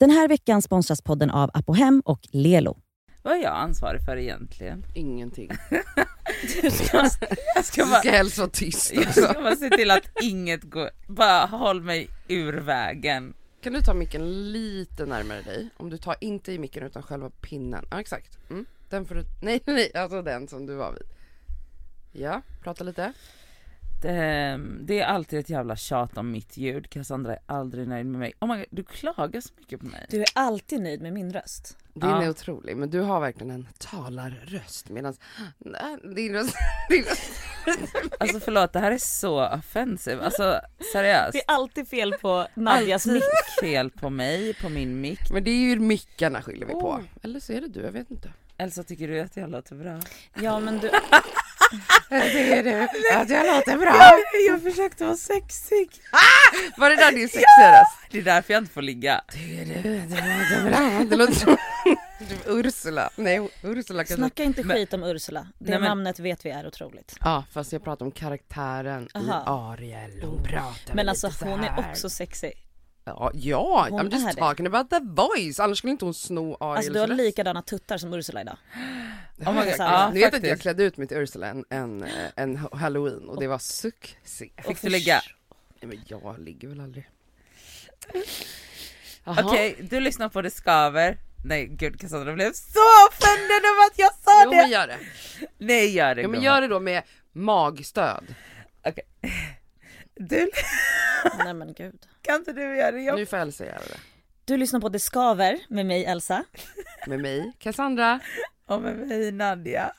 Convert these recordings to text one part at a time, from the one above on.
Den här veckan sponsras podden av Apohem och Lelo. Vad är jag ansvarig för egentligen? Ingenting. Jag ska, jag Du ska, bara, ska helst vara tyst jag ska bara se till att inget går, bara håll mig ur vägen. Kan du ta micken lite närmare dig? Om du tar inte i micken utan själva pinnen. Ja exakt. Mm. Den får du, nej nej, alltså den som du var vid. Ja, prata lite. Det, det är alltid ett jävla tjat om mitt ljud, Cassandra är aldrig nöjd med mig. Oh my God, du klagar så mycket på mig. Du är alltid nöjd med min röst. Din Ja. är otrolig, men du har verkligen en talarröst medan din röst, din röst. Alltså förlåt, det här är så offensive. Alltså seriöst. Det är alltid fel på Nadjas mick. fel på mig, på min mick. Men det är ju mickarna skyller vi på. Oh. Eller så är det du, jag vet inte. Elsa tycker du att jag låter bra? Ja men du, Tycker du att jag låter bra? Jag försökte vara sexig. Var det där din sexiga röst? Det är därför jag inte får ligga. Du att det låter bra? Det låter som Ursula. Nej, Ursula kanske. snacka inte Men- skit om Ursula. Det Nej, men- namnet vet vi är otroligt. Ja, fast jag pratar om karaktären i Aha. Ariel. Hon pratar Men alltså hon är också sexig. Ja, ja Hon I'm just det. talking about the voice. Annars skulle inte hon sno Ariels Alltså du har röst. likadana tuttar som Ursula idag. Oh my God. Ja, Ni vet att jag klädde ut mig till Ursula en, en, eh, en halloween och det var succé. Fick du ligga? Nej men jag ligger väl aldrig. Okej, du lyssnar på Det Skaver. Nej gud Cassandra blev så offended över att jag sa Jo men det! gör det. Nej gör det Ja men gör det då med magstöd. Okej. Du, Nej men gud. kan inte du göra det? Jag... Nu får Elsa göra det. Du lyssnar på Det Skaver med mig Elsa. Med mig, Cassandra. Och med mig Nadja.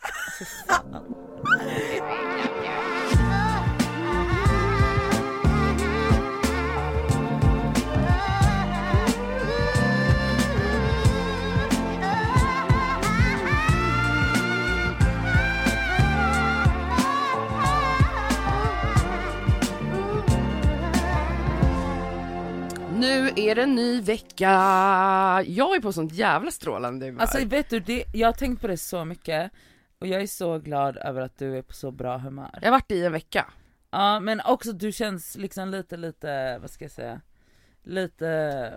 Nu är det en ny vecka. Jag är på sånt jävla strålande humör. Alltså vet du, det, jag har tänkt på det så mycket och jag är så glad över att du är på så bra humör. jag har varit i en vecka. Ja men också du känns liksom lite, lite, vad ska jag säga, lite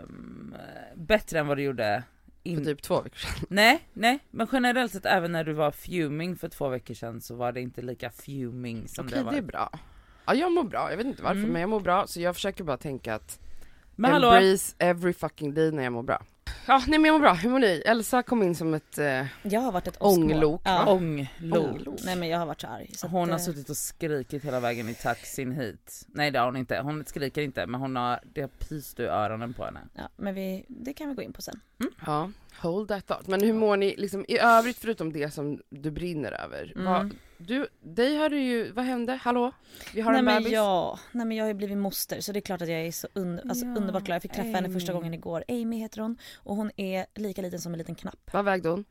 mm, bättre än vad du gjorde För in... typ två veckor sedan. Nej, nej, men generellt sett även när du var fuming för två veckor sedan så var det inte lika fuming som Okej det var. det är bra. Ja jag mår bra, jag vet inte varför Mm. men jag mår bra så jag försöker bara tänka att Men hallå, embrace every fucking day när jag mår bra. Ja nej men jag mår bra, hur mår ni? Elsa kom in som ett eh, Jag har varit ett ånglok? Ja. ånglok. Ånglok. Nej men jag har varit så arg. Så Hon har att, eh, suttit och skrikit hela vägen i taxin hit. Nej det har hon inte, hon skriker inte men hon har, det har pyst ur öronen på henne. Ja men vi, det kan vi gå in på sen. Ja, hold that thought. Men hur mår ni liksom i övrigt förutom det som du brinner över? Mm. Vad, du, dig har du ju, vad hände? Hallå? Vi har Nej en men, bebis? ja, nej men jag har ju blivit moster så det är klart att jag är så un, alltså Ja, underbart glad. Jag fick träffa henne första Amy. gången igår. Amy heter hon och hon är lika liten som en liten knapp. Vad vägde hon?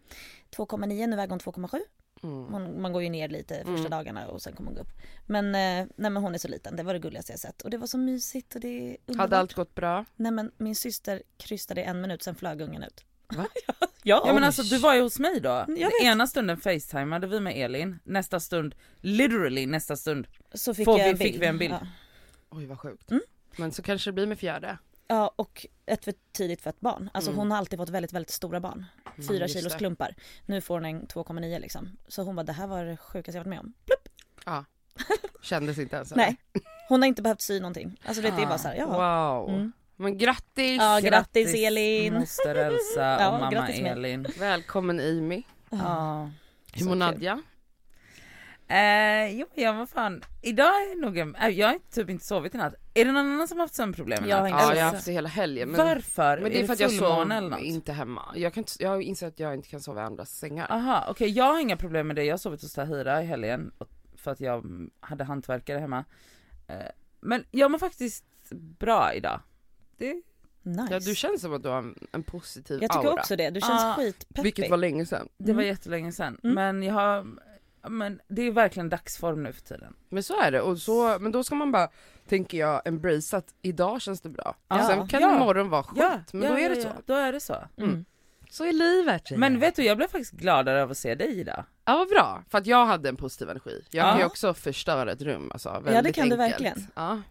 2,9 nu väger hon 2,7. Mm. Hon, man går ju ner lite första Mm. dagarna och sen kommer hon gå upp. Men, eh, nej men hon är så liten, det var det gulligaste jag sett. Och det var så mysigt och det är underbart. Hade allt gått bra? Nej men min syster krystade i en minut, sen flög ungen ut. Va? ja, Ja men alltså du var ju hos mig då. Vet. ena stunden facetimade vi med Elin, nästa stund, literally nästa stund, så fick vi- en bild. fick vi en bild. Ja. Oj vad sjukt. Mm. Men så kanske det blir med fjärde. ja och ett för tidigt fött barn. Alltså Mm. hon har alltid fått väldigt väldigt stora barn. Fyra Mm, kilos det. klumpar. Nu får hon en 2,9 liksom. Så hon bara det här var det sjukaste jag varit med om. Ja. Kändes inte ens. Nej. Hon har inte behövt sy någonting. Alltså det är Ah, bara såhär, ja. Wow. Mm. Men grattis! Ja, grattis Elin! moster Elsa Ja, och mamma grattis med. Elin. Välkommen Amy. Ja. Hur mår. Nadja? Eh, jo jag var fan, idag är nog en, äh, jag har typ inte sovit i natt. Är det någon annan som har haft sömnproblem i har natt? Ja jag har haft det hela helgen. Men, Varför? men det är för att jag sov något? inte hemma. Jag, kan inte, jag inser att jag inte kan sova i andras sängar. Aha, okej jag har inga problem med det. Jag har sovit hos Tahira i helgen för att jag hade hantverkare hemma. Eh, men jag mår faktiskt bra idag. Det, Nice. Ja, du känns som att du har en, en positiv jag tycker aura. också det, du känns Ah, skitpeppig. Vilket var länge sedan. det var Mm. jättelänge sedan. Mm. Men jag har, men det är verkligen dagsform nu för tiden. Men så är det, och så, men då ska man bara, tänker jag, embrace att idag känns det bra. Ja. Sen kan Ja. imorgon vara skit, men ja, då är ja, det ja, så. Då är det så. Mm. Så är livet Men vet du, jag blev faktiskt gladare av att se dig idag. Ja vad bra, för att jag hade en positiv energi. Jag Ja. kan ju också förstöra ett rum alltså, väldigt det kan du enkelt. verkligen. Ja.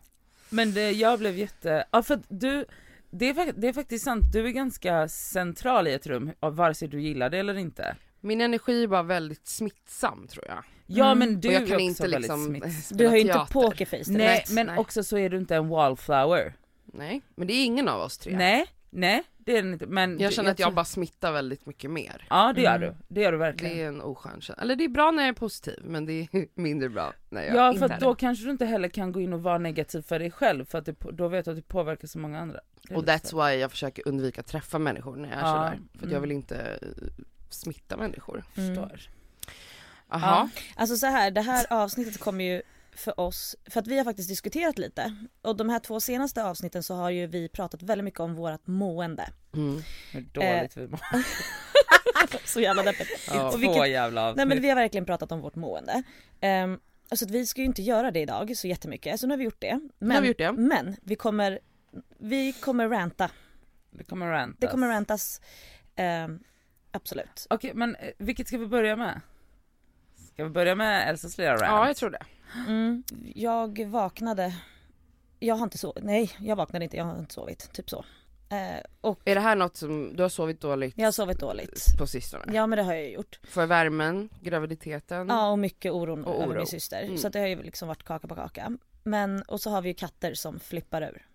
Men det, jag blev jätte, ja för att du, det är, det är faktiskt sant, du är ganska central i ett rum, av vare sig du gillar det eller inte. Min energi är bara väldigt smittsam tror jag. Ja Mm. men du är kan också inte väldigt liksom smittsam. Du har ju inte pokerface. Nej men nej. också så är du inte en wallflower. Nej, men det är ingen av oss tre. Nej, nej det är den inte. Men Jag du- känner att jag bara smittar väldigt mycket mer. Ja det gör Mm. du, det gör du verkligen. Det är en oskön känsla. Eller det är bra när jag är positiv men det är mindre bra när jag Ja inte för är att det. då kanske du inte heller kan gå in och vara negativ för dig själv för att det, på- då vet du att det påverkar så många andra. Det är Och lite that's så. why jag försöker undvika att träffa människor när jag är Ja, sådär. För att jag mm. vill inte eh, smitta människor. Mm. Förstår. Aha. Alltså så här, det här avsnittet kommer ju för oss, för att vi har faktiskt diskuterat lite och de här två senaste avsnitten så har ju vi pratat väldigt mycket om vårt mående. Mm. Hur dåligt vi mår. Så jävla deppigt. Ja, och två vilket- jävla avsnitt. Nej men vi har verkligen pratat om vårt mående. Um, alltså att vi ska ju inte göra det idag så jättemycket, så nu har vi gjort det. Men, har vi gjort det. men vi kommer, vi kommer ranta. Det kommer rantas. Det kommer rantas. ehm, absolut. Okej men eh, vilket ska vi börja med? Ska vi börja med Elsas lilla rant? Ja jag tror det. Mm, jag vaknade, jag har inte sovit, nej jag vaknade inte, jag har inte sovit, typ så. Eh, och Är det här något som, du har sovit dåligt jag har sovit dåligt. på sistone? Ja men det har jag gjort. För värmen, graviditeten? Ja och mycket oron Och över oro. min syster. Mm. Så det har ju liksom varit kaka på kaka. Men, och så har vi ju katter som flippar ur.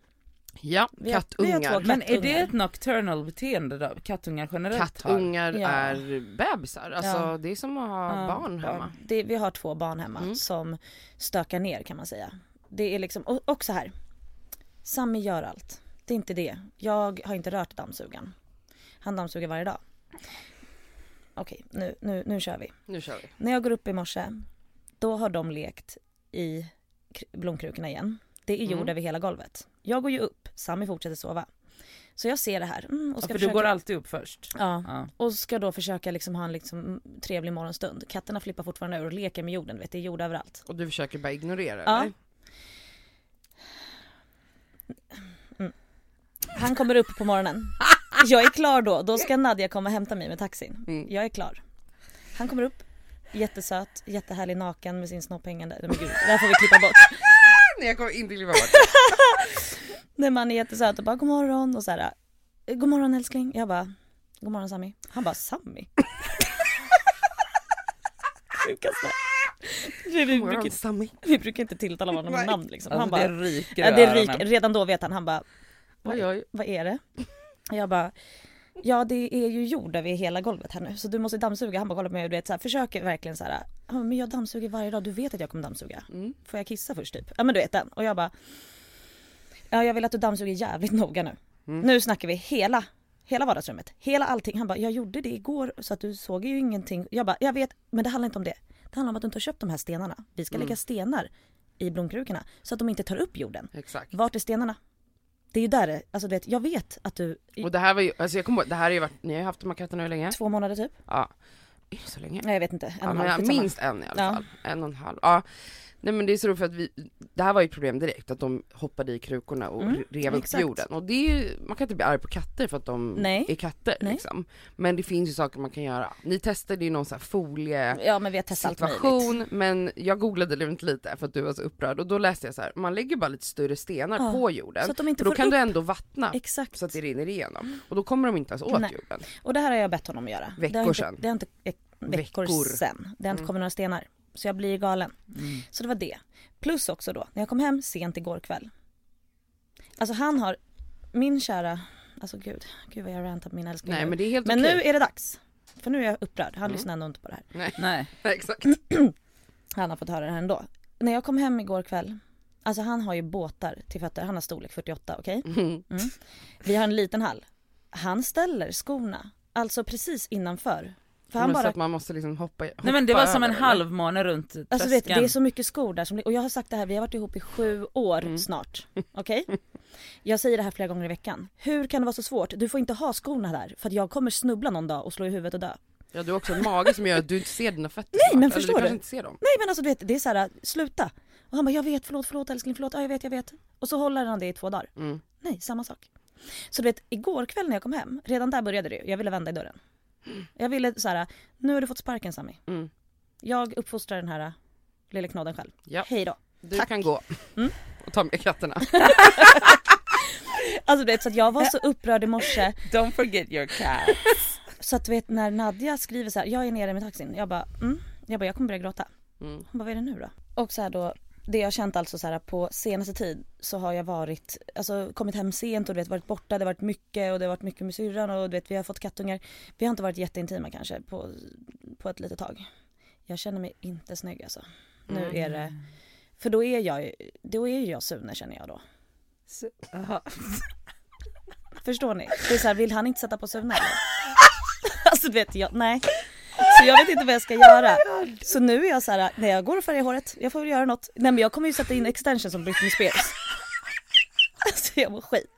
Ja, har- har kattungar. Men är det ett nocturnal beteende då? Kattungar generellt har? Kattungar Ja. är bebisar, alltså Ja. det är som att ha Ja, barn hemma. Det, vi har två barn hemma Mm. som stökar ner kan man säga. Det är liksom, och, och så här. Sami gör allt. Det är inte det. Jag har inte rört dammsugaren. Han dammsuger varje dag. Okej, nu, nu, nu kör vi. Nu kör vi. När jag går upp i morse, då har de lekt i kr- blomkrukorna igen. Det är jord Mm. över hela golvet. Jag går ju upp, Sami fortsätter sova. Så jag ser det här mm, och Ja, ska för du försöka... går alltid upp först? Ja, Ja. och ska då försöka liksom ha en liksom trevlig morgonstund. Katterna flippar fortfarande ur och leker med jorden, vet, det är jord överallt. Och du försöker bara ignorera Ja. eller? Han kommer upp på morgonen. Jag är klar då, då ska Nadja komma och hämta mig med taxin. Mm. Jag är klar. Han kommer upp, jättesöt, jättehärlig naken med sin snopp hängande. Nej men gud, det här får vi klippa bort. Nej jag kommer inte klippa bort Nej man är jättesöt och bara god morgon och så här. God morgon älskling. Jag bara god morgon Sami. Han bara Sami. Sjukaste. Vi, vi, brukar, Sammy. vi brukar inte tilltala varandra med namn liksom. Alltså Han bara, det ryker ja, det ryker. Redan då vet han, han bara vad, Oj oj. vad är det? Jag bara Ja det är ju jord över hela golvet här nu så du måste dammsuga. Han bara kollar på mig och du vet så här, försöker verkligen så här. "Ja, men jag dammsuger varje dag, du vet att jag kommer dammsuga. Mm. Får jag kissa först typ? Ja men du vet den. Och jag bara Ja jag vill att du dammsuger jävligt noga nu. Mm. Nu snackar vi hela Hela vardagsrummet, hela allting. Han bara, jag gjorde det igår så att du såg ju ingenting. Jag bara, jag vet, men det handlar inte om det. Det handlar om att du inte har köpt de här stenarna. Vi ska Mm. lägga stenar i blomkrukorna så att de inte tar upp jorden. Exakt. Vart är stenarna? Det är ju där det, alltså vet, jag vet att du, Och det här var ju, alltså jag kommer det här har ju varit, ni har ju haft de här katterna hur länge? två månader typ? Ja. Så länge? Nej jag vet inte, en Ja, halv, minst en i alla Ja. fall. En och en halv. Ja. Nej men det är så roligt för att vi, det här var ju ett problem direkt, att de hoppade i krukorna och Mm, rev upp jorden. Och det är ju, man kan inte bli arg på katter för att de Nej. är katter Nej. liksom. Men det finns ju saker man kan göra. Ni testade ju någon sån här folie Ja men vi har testat situation, men jag googlade inte lite för att du var så upprörd och då läste jag så här, man lägger bara lite större stenar Ja, på jorden, Så att de inte för då kan upp. du ändå vattna Exakt. så att det rinner igenom. Och då kommer de inte ens åt Nej. jorden. Och det här har jag bett honom att göra. Veckor det inte, sedan. Det har inte, veck, veckor, Veckor. sen. Det har inte Mm. kommit några stenar. Så jag blir galen. Mm. Så det var det. Plus också då, när jag kom hem sent igår kväll. Alltså han har, min kära, alltså gud, gud vad jag rantar på min älskling Nej men det är helt Men okej. nu är det dags. För nu är jag upprörd, han Mm. lyssnar ändå inte på det här. Nej, Nej. exakt. Han har fått höra det här ändå. När jag kom hem igår kväll, alltså han har ju båtar till fötter, han har storlek 48, okej? Mm. Vi har en liten hall. Han ställer skorna, alltså precis innanför. För han Men Så bara att man måste liksom hoppa, hoppa Nej men det var som en eller? halvmåne runt tröskeln. Alltså du vet, det är så mycket skor där som, och jag har sagt det här, vi har varit ihop i sju år Mm. snart. Okej? Jag säger det här flera gånger i veckan. Hur kan det vara så svårt? Du får inte ha skorna där för att jag kommer snubbla någon dag och slå i huvudet och dö. Ja du har också en mage som gör att du inte ser dina fötter Nej, snart. men Eller förstår du kanske du? inte ser dem. Nej men alltså du vet, det är så här, sluta. Och han bara, jag vet, förlåt, förlåt älskling, förlåt, ja jag vet, jag vet. Och så håller han det i två dagar. Mm. Nej, samma sak. Så du vet, igår kväll när jag kom hem, redan där började det ju. Jag ville vända i dörren. Jag ville så här, nu har du fått sparken Sami. Mm. Jag uppfostrar den här äh, lilla knodden själv. Ja. Hej då. Du Tack. kan gå Mm. och ta med katterna. Alltså du vet så att jag var så upprörd i morse Don't forget your cat. så att du vet när Nadja skriver så här, jag är nere med taxin. Jag bara, mm. Jag bara, jag kommer börja gråta. Mm. Hon bara, vad är det nu då? Och så här då, det jag har känt alltså så här på senaste tid så har jag varit, alltså kommit hem sent och du vet varit borta, det har varit mycket och det har varit mycket med syrran och du vet vi har fått kattungar. Vi har inte varit jätteintima kanske på, på ett litet tag. Jag känner mig inte snygg alltså. Nu Mm. är det, för då är jag ju- då är ju jag Sune känner jag då. Förstår ni? Det är så här, vill han inte sätta på Sune? Alltså du vet, jag, nej. Så jag vet inte vad jag ska göra. Så nu är jag så här, när jag går och färgar håret, jag får väl göra något. Nej men jag kommer ju sätta in extension som Britney Spears. Alltså jag mår skit.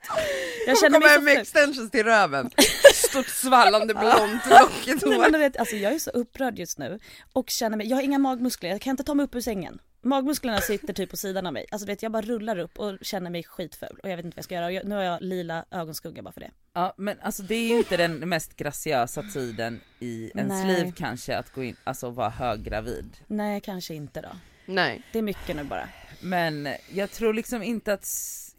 Jag känner mig så med extensions till röven. Stort svallande blont lockigt Nej, hår. men du vet, alltså jag är så upprörd just nu och känner mig, jag har inga magmuskler, jag kan inte ta mig upp ur sängen. Magmusklerna sitter typ på sidan av mig. Alltså du vet jag bara rullar upp och känner mig skitful och jag vet inte vad jag ska göra. Jag, nu har jag lila ögonskugga bara för det. Ja men alltså det är ju inte den mest graciösa tiden i ens Nej. liv kanske att gå in, alltså vara höggravid. Nej kanske inte då. Nej. Det är mycket nu bara. Men jag tror liksom inte att,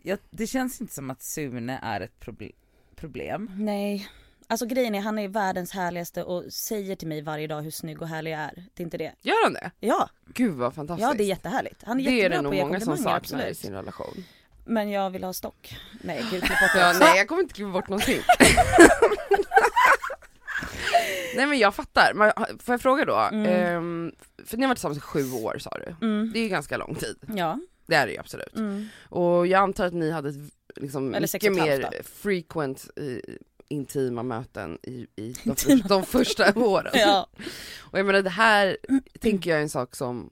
jag, det känns inte som att Sune är ett proble- problem. Nej. Alltså grejen är han är världens härligaste och säger till mig varje dag hur snygg och härlig jag är. Det är inte det. Gör han det? Ja, Gud vad fantastiskt. ja det är jättehärligt. Han är det är jättebra det på nog ge många som saknar i sin relation. Men jag vill ha stock. Nej gud klipp bort Ja, det. nej jag kommer inte klippa bort någonting. nej men jag fattar, men, får jag fråga då? Mm. Ehm, för ni har varit tillsammans i sju år sa du, Mm. det är ju ganska lång tid, Ja. det är det ju absolut. Mm. Och jag antar att ni hade liksom, Eller mycket mer frequent i, intima möten i, i de, Intima de första åren. Ja. Och jag menar det här tänker jag är en sak som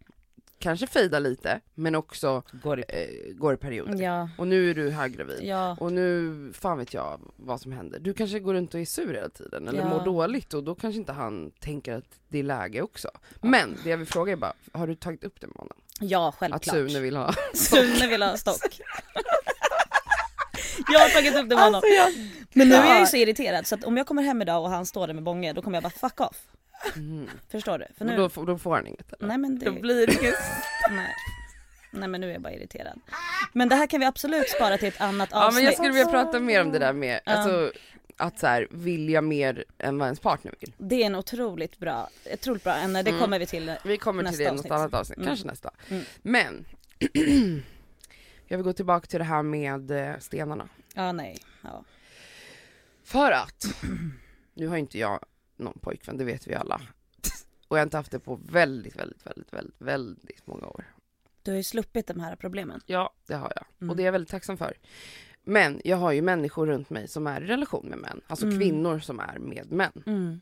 kanske fejdar lite, men också Går i, eh, går i perioder. Ja. Och nu är du höggravid. Ja. Och nu, fan vet jag vad som händer. Du kanske går runt och är sur hela tiden eller Ja. mår dåligt och då kanske inte han tänker att det är läge också. Men det jag vill fråga är bara, har du tagit upp det med honom? Ja Att självklart. Sune vill ha? Sune vill ha stock. jag har tagit upp det med honom. Alltså, jag, Men nu är jag ju Ja. så irriterad så att om jag kommer hem idag och han står där med bånge då kommer jag bara fuck off. Mm. Förstår du? För nu, då, får- då får han inget eller? nej men det, då blir det inget nej. nej men nu är jag bara irriterad. Men det här kan vi absolut spara till ett annat Ja avsnitt. men jag skulle vilja prata mer om det där med, Ja. alltså att så här, vilja mer än vad ens partner vill. Det är en otroligt bra, otroligt bra ämne, det Mm. kommer vi till. Vi kommer till Nästa det i något avsnitt. annat avsnitt, Mm. kanske nästa. Mm. Men, jag vill gå tillbaka till det här med eh, stenarna. Ja nej, ja. För att, nu har inte jag någon pojkvän, det vet vi alla. Och jag har inte haft det på väldigt, väldigt, väldigt, väldigt, väldigt många år. Du har ju sluppit de här problemen. Ja, det har jag. Mm. Och det är jag väldigt tacksam för. Men jag har ju människor runt mig som är i relation med män. Alltså Mm. kvinnor som är med män. Mm.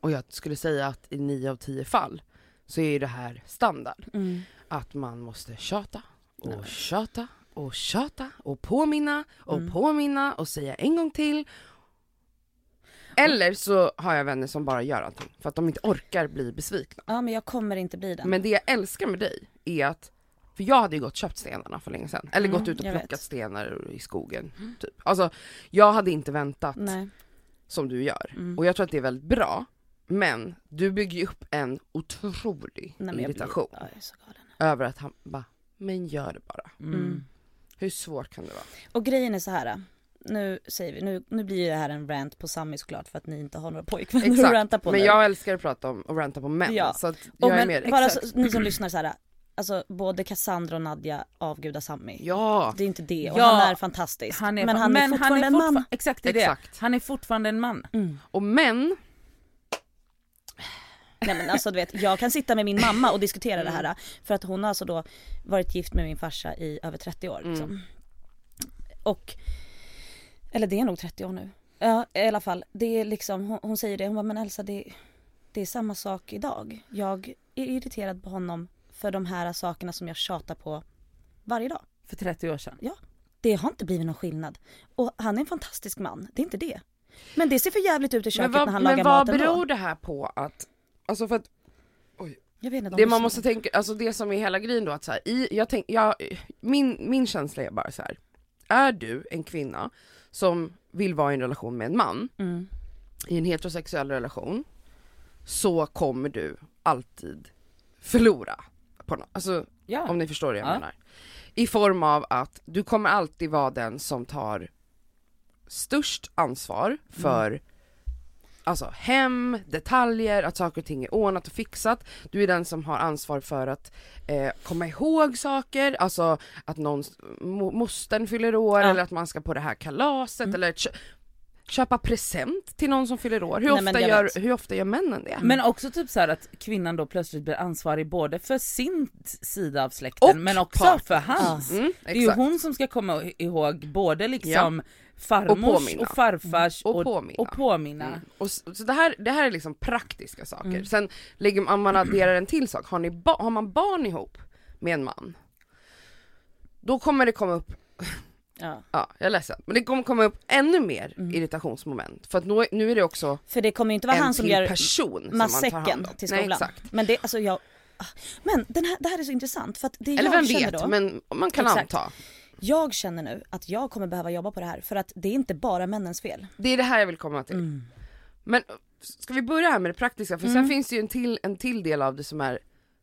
Och jag skulle säga att i nio av tio fall så är det här standard. Mm. Att man måste tjata och Nej. tjata och tjata och påminna och Mm. påminna och säga en gång till. Eller så har jag vänner som bara gör allting för att de inte orkar bli besvikna. Ja men jag kommer inte bli den. Men det jag älskar med dig är att, för jag hade ju gått och köpt stenarna för länge sedan. Eller Mm, gått ut och plockat vet. stenar i skogen. Typ. Alltså jag hade inte väntat Nej. som du gör. Mm. Och jag tror att det är väldigt bra. Men du bygger ju upp en otrolig Nej, irritation Blir, ja, över att han bara, men gör det bara. mm. Mm. Hur svårt kan det vara? Och grejen är så här. Nu säger vi, nu, nu blir det här en rant på Sammy såklart för att ni inte har några pojkvänner att ranta Exakt, på men nu. jag älskar att prata om och ranta på män. Ja. Så att och jag är men mer, bara exakt. så, ni som lyssnar så här. Alltså både Cassandra och Nadja avgudar Sammy. Ja, Det är inte det och Ja. han är fantastisk. Han är, men han är fortfarande en man. Exakt det är det. Exakt. Han är fortfarande en man. Mm. och män, Nej men alltså du vet, jag kan sitta med min mamma och diskutera Mm. det här för att hon har alltså då varit gift med min farsa i över 30 år liksom. Mm. Och, eller det är nog 30 år nu. Ja i alla fall, det är liksom, hon, hon säger det, hon bara men Elsa det, det är samma sak idag. Jag är irriterad på honom för de här sakerna som jag tjatar på varje dag. För 30 år sedan. Det har inte blivit någon skillnad. Och han är en fantastisk man, det är inte det. Men det ser för jävligt ut i köket men vad, när han men lagar vad maten beror då. det här på att, alltså för att inte, de det man måste tänka, alltså det som är hela grejen då att så här, i, jag tänk, jag, min, min känsla är bara så här. är du en kvinna som vill vara i en relation med en man, Mm. i en heterosexuell relation, så kommer du alltid förlora. På no- alltså Ja. om ni förstår vad jag Ja. menar. I form av att du kommer alltid vara den som tar störst ansvar för Mm. Alltså hem, detaljer, att saker och ting är ordnat och fixat. Du är den som har ansvar för att eh, komma ihåg saker, alltså att någon, mo, mostern fyller år Ja. eller att man ska på det här kalaset Mm. eller kö, köpa present till någon som fyller år. Hur, Nej, ofta, gör, vet. hur ofta gör männen det? Men också typ så att kvinnan då plötsligt blir ansvarig både för sin sida av släkten Och men också partner. för hans. Mm, Det är ju hon som ska komma ihåg både liksom Och farmors påminna. och, farfars Och och, påminna. och påminna. Mm. Och så det här, det här är liksom praktiska saker. Mm. Sen lägger man, om man adderar en till sak, har, ni ba, har man barn ihop med en man, då kommer det komma upp, Ja. ja jag är ledsen, men det kommer komma upp ännu mer Mm. irritationsmoment. För att nu, nu är det också För det kommer ju inte vara han som gör person som matsäcken om. till Nej, skolan. exakt. men det, alltså jag, ah. men den här, det här är så intressant för att det Eller jag vem vet, då, men man kan Exakt. anta. Jag känner nu att jag kommer behöva jobba på det här för att det är inte bara männens fel. Det är det här jag vill komma till. Mm. Men ska vi börja här med det praktiska? För sen Mm. finns det ju en till, en till del av det som är,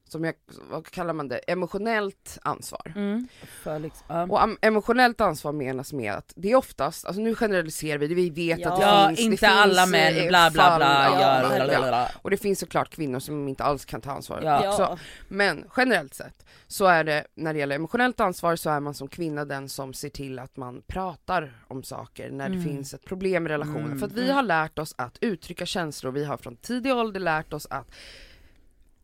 som jag, vad kallar man det, emotionellt ansvar. Mm. För liksom. Och emotionellt ansvar menas med att det är oftast, alltså nu generaliserar vi, vi vet Ja. att det ja finns, inte det finns, alla män eh, bla bla bla ja, bla, bla, bla. Och det finns såklart kvinnor som inte alls kan ta ansvar Ja. också. Men generellt sett så är det, när det gäller emotionellt ansvar så är man som kvinna den som ser till att man pratar om saker när det Mm. finns ett problem i relationen. Mm. För att vi har lärt oss att uttrycka känslor, vi har från tidig ålder lärt oss att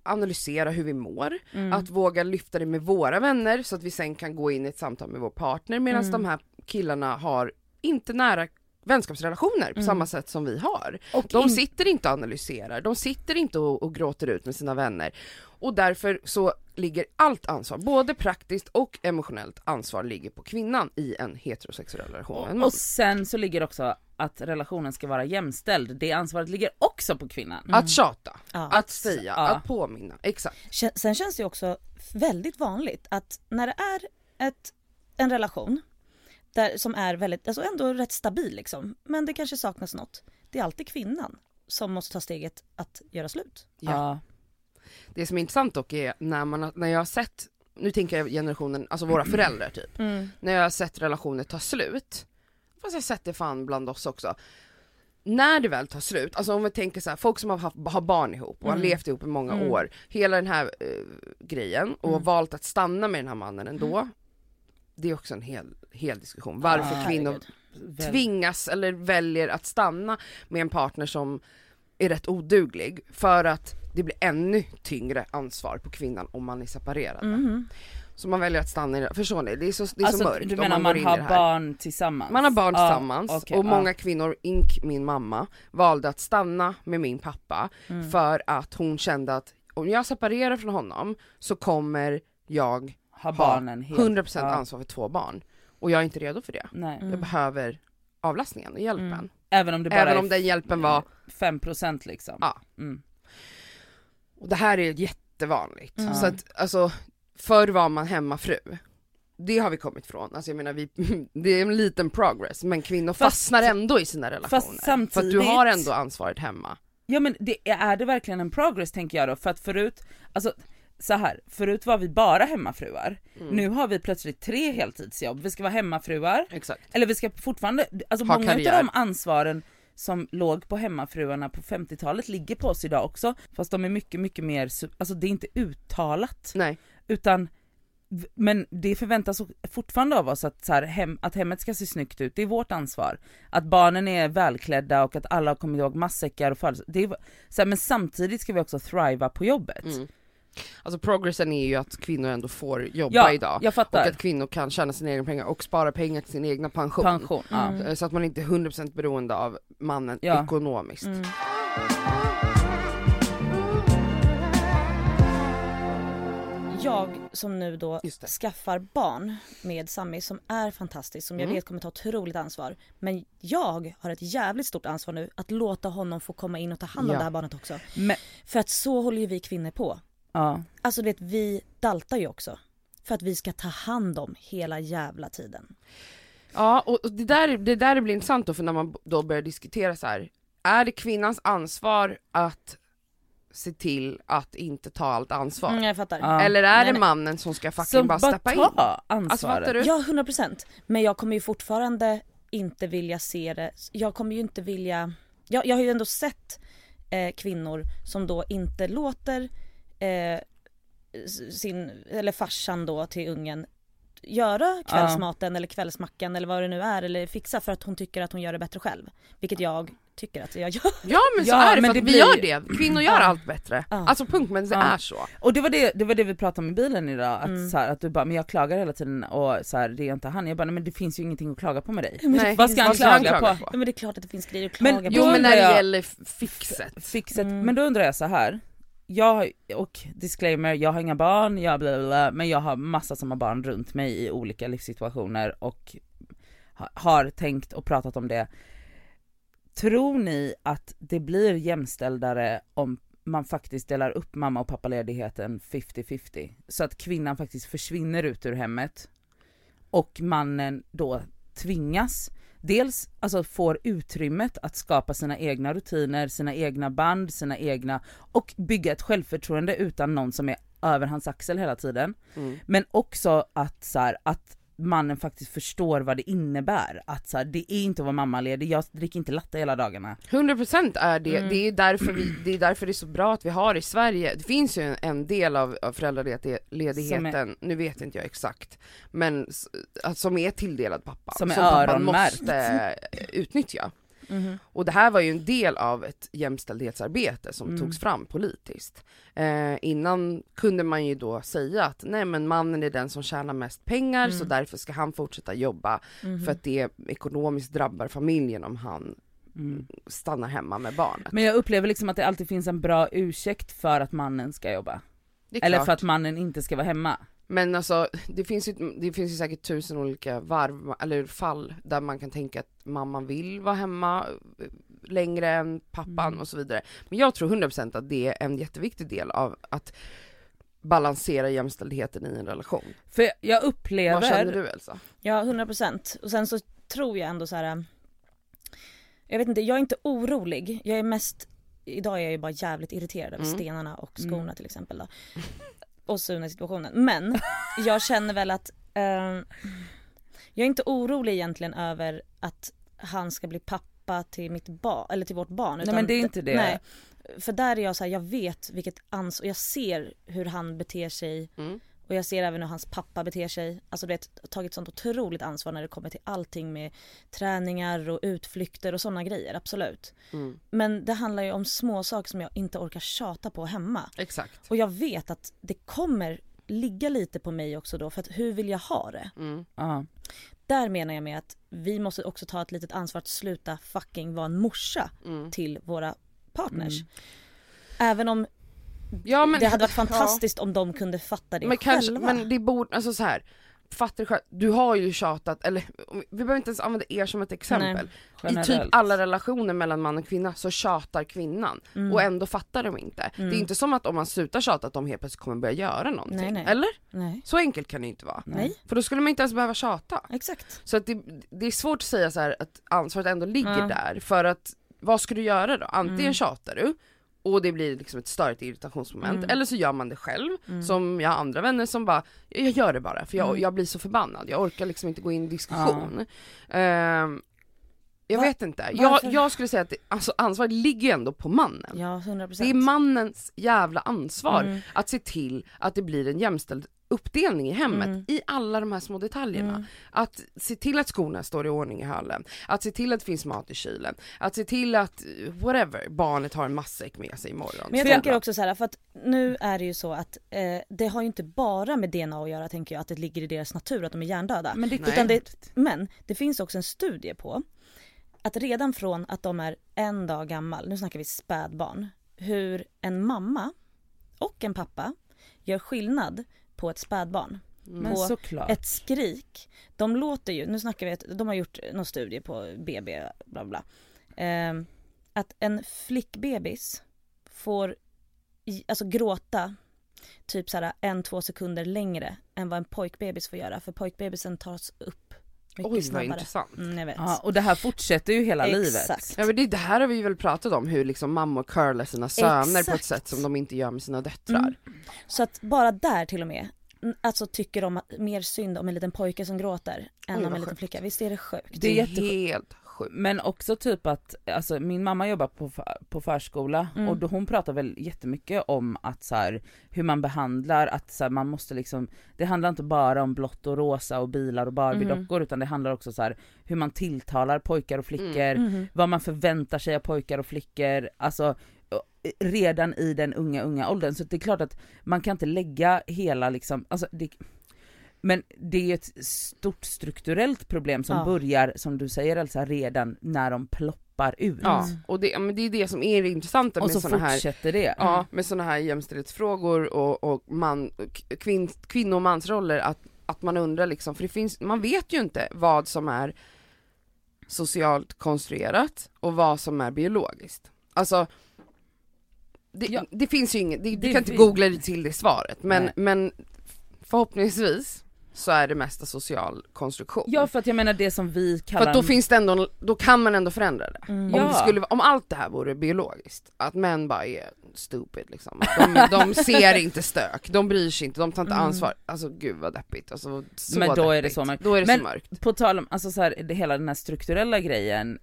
analysera hur vi mår, Mm. att våga lyfta det med våra vänner så att vi sen kan gå in i ett samtal med vår partner medan Mm. de här killarna har inte nära vänskapsrelationer på Mm. samma sätt som vi har. Och De in- sitter inte och analyserar, de sitter inte och, och gråter ut med sina vänner. Och därför så ligger allt ansvar, både praktiskt och emotionellt ansvar ligger på kvinnan i en heterosexuell relation och, och sen så ligger också att relationen ska vara jämställd, det ansvaret ligger också på kvinnan. Att tjata, Ja. att säga, ja. att påminna, exakt. Sen känns det också väldigt vanligt att när det är ett, en relation där, som är väldigt, alltså ändå rätt stabil liksom, men det kanske saknas något. Det är alltid kvinnan som måste ta steget att göra slut. Ja. Det som är intressant dock är när, man, när jag har sett, nu tänker jag generationen, alltså våra föräldrar typ, när jag har sett relationer ta slut, fast jag det fan bland oss också, när det väl tar slut, alltså om vi tänker så här, folk som har, haft, har barn ihop och har Mm. levt ihop i många Mm. år, hela den här eh, grejen och Mm. valt att stanna med den här mannen ändå, det är också en hel, hel diskussion. Varför Ja, kvinnor herregud. Tvingas eller väljer att stanna med en partner som är rätt oduglig för att det blir ännu tyngre ansvar på kvinnan om man är separerad. Mhm. Så man väljer att stanna i det. Förstår ni? Det är så, det är alltså, så mörkt du menar man, man, har barn tillsammans? Man har barn Ja, tillsammans okej, och ja. många kvinnor, ink min mamma, valde att stanna med min pappa Mm. för att hon kände att om jag separerar från honom så kommer jag ha barnen helt... 100% ja. ansvar för två barn. Och jag är inte redo för det. Nej. Mm. Jag behöver avlastningen och hjälpen. Mm. Även om det bara Även om den hjälpen var 5% liksom. Ja. Mm. Och det här är jättevanligt. Mm. Så att alltså, förr var man hemmafru. Det har vi kommit ifrån. Alltså jag menar, vi, det är en liten progress, men kvinnor Fast- fastnar ändå i sina relationer. För att du samtidigt- har ändå ansvaret hemma. Ja men det, är det verkligen en progress tänker jag då? För att förut, alltså så här, förut var vi bara hemmafruar, Mm. nu har vi plötsligt tre heltidsjobb, vi ska vara hemmafruar, Exakt. eller vi ska fortfarande, alltså Ha många karriär. av de ansvaren som låg på hemmafruarna på 50-talet ligger på oss idag också, fast de är mycket, mycket mer, alltså det är inte uttalat, Nej. Utan men det förväntas fortfarande av oss att, så här, hem, att hemmet ska se snyggt ut, det är vårt ansvar. Att barnen är välklädda och att alla har kommit ihåg matsäckar och födelse- det är, så här, Men samtidigt ska vi också thriva på jobbet. Mm. Alltså progressen är ju att kvinnor ändå får jobba Ja, idag. Och att kvinnor kan tjäna sina egna pengar och spara pengar till sin egna pension. Pension. Mm. Så att man inte är 100% beroende av mannen Ja. ekonomiskt. Mm. Jag som nu då skaffar barn med Sami som är fantastisk, som jag Mm. vet kommer ta otroligt ansvar. Men jag har ett jävligt stort ansvar nu att låta honom få komma in och ta hand om Ja. det här barnet också. Men, För att så håller ju vi kvinnor på. ja. Alltså du vet, vi daltar ju också. För att vi ska ta hand om hela jävla tiden. Ja, och och det där, det där blir intressant då, för när man då börjar diskutera så här. är det kvinnans ansvar att se till att inte ta allt ansvar? Mm, jag fattar. Ja. Eller är Nej, det nej. mannen som ska fucking Som bara bara steppa in? ta Alltså ansvaret. du? Ja, 100%. Men jag kommer ju fortfarande inte vilja se det, jag kommer ju inte vilja, jag, jag har ju ändå sett eh, kvinnor som då inte låter eh, sin, eller farsan då till ungen göra kvällsmaten eller kvällsmackan eller vad det nu är eller fixa för att hon tycker att hon gör det bättre själv. Vilket jag tycker att jag gör. Ja men så Ja, är det, men för det blir- vi gör det, kvinnor gör Ja. allt bättre. Ja. Alltså punkt, men det Ja. är så. Och det var det, det var det vi pratade om i bilen idag, att, Mm. så här, att du bara men jag klagar hela tiden och så här, det är inte han. Jag bara nej, men det finns ju ingenting att klaga på med dig. Nej, Vad ska han klaga på? Ja, men det är klart att det finns grejer att Men klaga på. Jo men när det jag- gäller fixet. Fixet. Mm. Men då undrar jag så här. Jag, och disclaimer, jag har inga barn, jag bla bla bla, men jag har massa som har barn runt mig i olika livssituationer och ha- har tänkt och pratat om det. Tror ni att det blir jämställdare om man faktiskt delar upp mamma och pappaledigheten 50-50? Så att kvinnan faktiskt försvinner ut ur hemmet och mannen då tvingas dels alltså får utrymmet att skapa sina egna rutiner, sina egna band, sina egna och bygga ett självförtroende utan någon som är över hans axel hela tiden. Mm. Men också att så här, att mannen faktiskt förstår vad det innebär. Att så här, det är inte att vara mammaledig, jag dricker inte latte hela dagarna. 100% är det, Mm. det, är därför vi, det är därför det är så bra att vi har i Sverige, det finns ju en, en del av, av föräldraledigheten, nu vet inte jag exakt, men som är tilldelad pappan, Som är pappan måste utnyttja. Mhm. Och det här var ju en del av ett jämställdhetsarbete som Mm. togs fram politiskt. Eh, innan kunde man ju då säga att nej men mannen är den som tjänar mest pengar så Mm. därför ska han fortsätta jobba Mhm. för att det ekonomiskt drabbar familjen om han Mm. stannar hemma med barnet. Men jag upplever liksom att det alltid finns en bra ursäkt för att mannen ska jobba. Eller för att mannen inte ska vara hemma. Men alltså det finns, ju, det finns ju säkert tusen olika varv, eller fall där man kan tänka att mamman vill vara hemma eh, längre än pappan Mm. och så vidare. Men jag tror 100% att det är en jätteviktig del av att balansera jämställdheten i en relation. För jag Vad upplever... känner du Elsa? Ja 100% och sen så tror jag ändå så här. äh, Jag vet inte, jag är inte orolig. Jag är mest, idag är jag ju bara jävligt irriterad över Mm. stenarna och skorna Mm. till exempel då. Och Sune situationen. Men jag känner väl att ehm, jag är inte orolig egentligen över att han ska bli pappa till mitt barn, eller till vårt barn. Nej men det är inte det. Nej. För där är jag så här, jag vet vilket ansvar, jag ser hur han beter sig Mm. Och jag ser även hur hans pappa beter sig. Alltså du vet, tagit sånt otroligt ansvar när det kommer till allting med träningar och utflykter och sådana grejer, absolut. Mm. Men det handlar ju om små saker som jag inte orkar tjata på hemma. Exakt. Och jag vet att det kommer ligga lite på mig också då, för att hur vill jag ha det? Mm. Ja. Där menar jag med att vi måste också ta ett litet ansvar att sluta fucking vara en morsa Mm. till våra partners. Mm. Även om Ja, men, det hade varit ja. fantastiskt om de kunde fatta det men kanske, själva. men det borde, alltså så här. Fattar du själv, du har ju tjatat, eller vi behöver inte ens använda er som ett exempel. I typ alla relationer mellan man och kvinna så tjatar kvinnan Mm. och ändå fattar de inte. Det Mm. är inte som att om man slutar tjata att de helt plötsligt kommer börja göra någonting. Nej, nej. Eller? Nej, Så enkelt kan det inte vara. nej, För då skulle man inte ens behöva tjata. exakt. Så att det, det är svårt att säga så här att ansvaret ändå ligger Ja. där för att vad ska du göra då? Antingen Mm. tjatar du och det blir liksom ett större irritationsmoment Mm. eller så gör man det själv Mm. som jag har andra vänner som bara jag gör det bara för jag, Mm. jag blir så förbannad, jag orkar liksom inte gå in i diskussion. Ehm, jag Va- vet inte, jag, jag skulle säga att det, alltså, ansvaret ligger ju ändå på mannen. Ja, 100%. Det är mannens jävla ansvar Mm. att se till att det blir en jämställd uppdelning i hemmet Mm. i alla de här små detaljerna. Mm. Att se till att skorna står i ordning i hallen, att se till att det finns mat i kylen, att se till att eh, whatever, barnet har en matsäck med sig imorgon. Men jag Så- tänker också så här, för att nu är det ju så att eh, det har ju inte bara med DNA att göra tänker jag, att det ligger i deras natur att de är hjärndöda. Men det. Utan det, men det finns också en studie på att redan från att de är en dag gammal, nu snackar vi spädbarn, hur en mamma och en pappa gör skillnad på ett spädbarn. men på. Ett skrik, de låter ju, nu snackar vi, att de har gjort någon studie på BB, bla bla. Eh, att en flickbebis får alltså gråta typ såhär en, två sekunder längre än vad en pojkbebis får göra för pojkbebisen tas upp mycket Oj vad snabbare. intressant. Mm, jag vet. Ja, och det här fortsätter ju hela livet. Exakt. Ja men det, det här har vi väl pratat om, hur liksom mammor curlar sina söner på ett Exakt. sätt som de inte gör med sina döttrar. Mm. Så att bara där till och med alltså tycker om att, mer synd om en liten pojke som gråter än Oj, om vad en liten sjukt. flicka. Visst är det sjukt? Det är Det är helt sjukt. Men också typ att, alltså min mamma jobbar på, på förskola Mm. och då hon pratar väl jättemycket om att så här, hur man behandlar, att så här, man måste liksom, det handlar inte bara om blått och rosa och bilar och Barbie-dockor utan det handlar också så här, hur man tilltalar pojkar och flickor, Mhm. vad man förväntar sig av pojkar och flickor, alltså redan i den unga, unga åldern. Så det är klart att man kan inte lägga hela liksom, alltså det, men det är ett stort strukturellt problem som Ja. börjar, som du säger Elsa, redan när de ploppar ut. Ja, och det, men det är det som är det intressanta Och med så såna här fortsätter det. Ja, med sådana här jämställdhetsfrågor och, och man, kvinn, kvinno och mansroller, att, att man undrar liksom, för det finns, man vet ju inte vad som är socialt konstruerat och vad som är biologiskt. Alltså, det, Ja. det finns ju inget, det, du kan inte googla dig till det svaret, men, Nej. men förhoppningsvis så är det mesta social konstruktion. Ja för att jag menar det som vi för kallar... att då finns det ändå, då kan man ändå förändra det. Mm. Om, Ja. det skulle, om allt det här vore biologiskt, att män bara är stupid liksom. De, de ser inte stök, de bryr sig inte, de tar inte Mm. ansvar. Alltså gud vad deppigt. Alltså, så Men då är det deppigt. så mörkt. Då är det Men- så mörkt. På tal om, alltså så här, det, hela den här strukturella grejen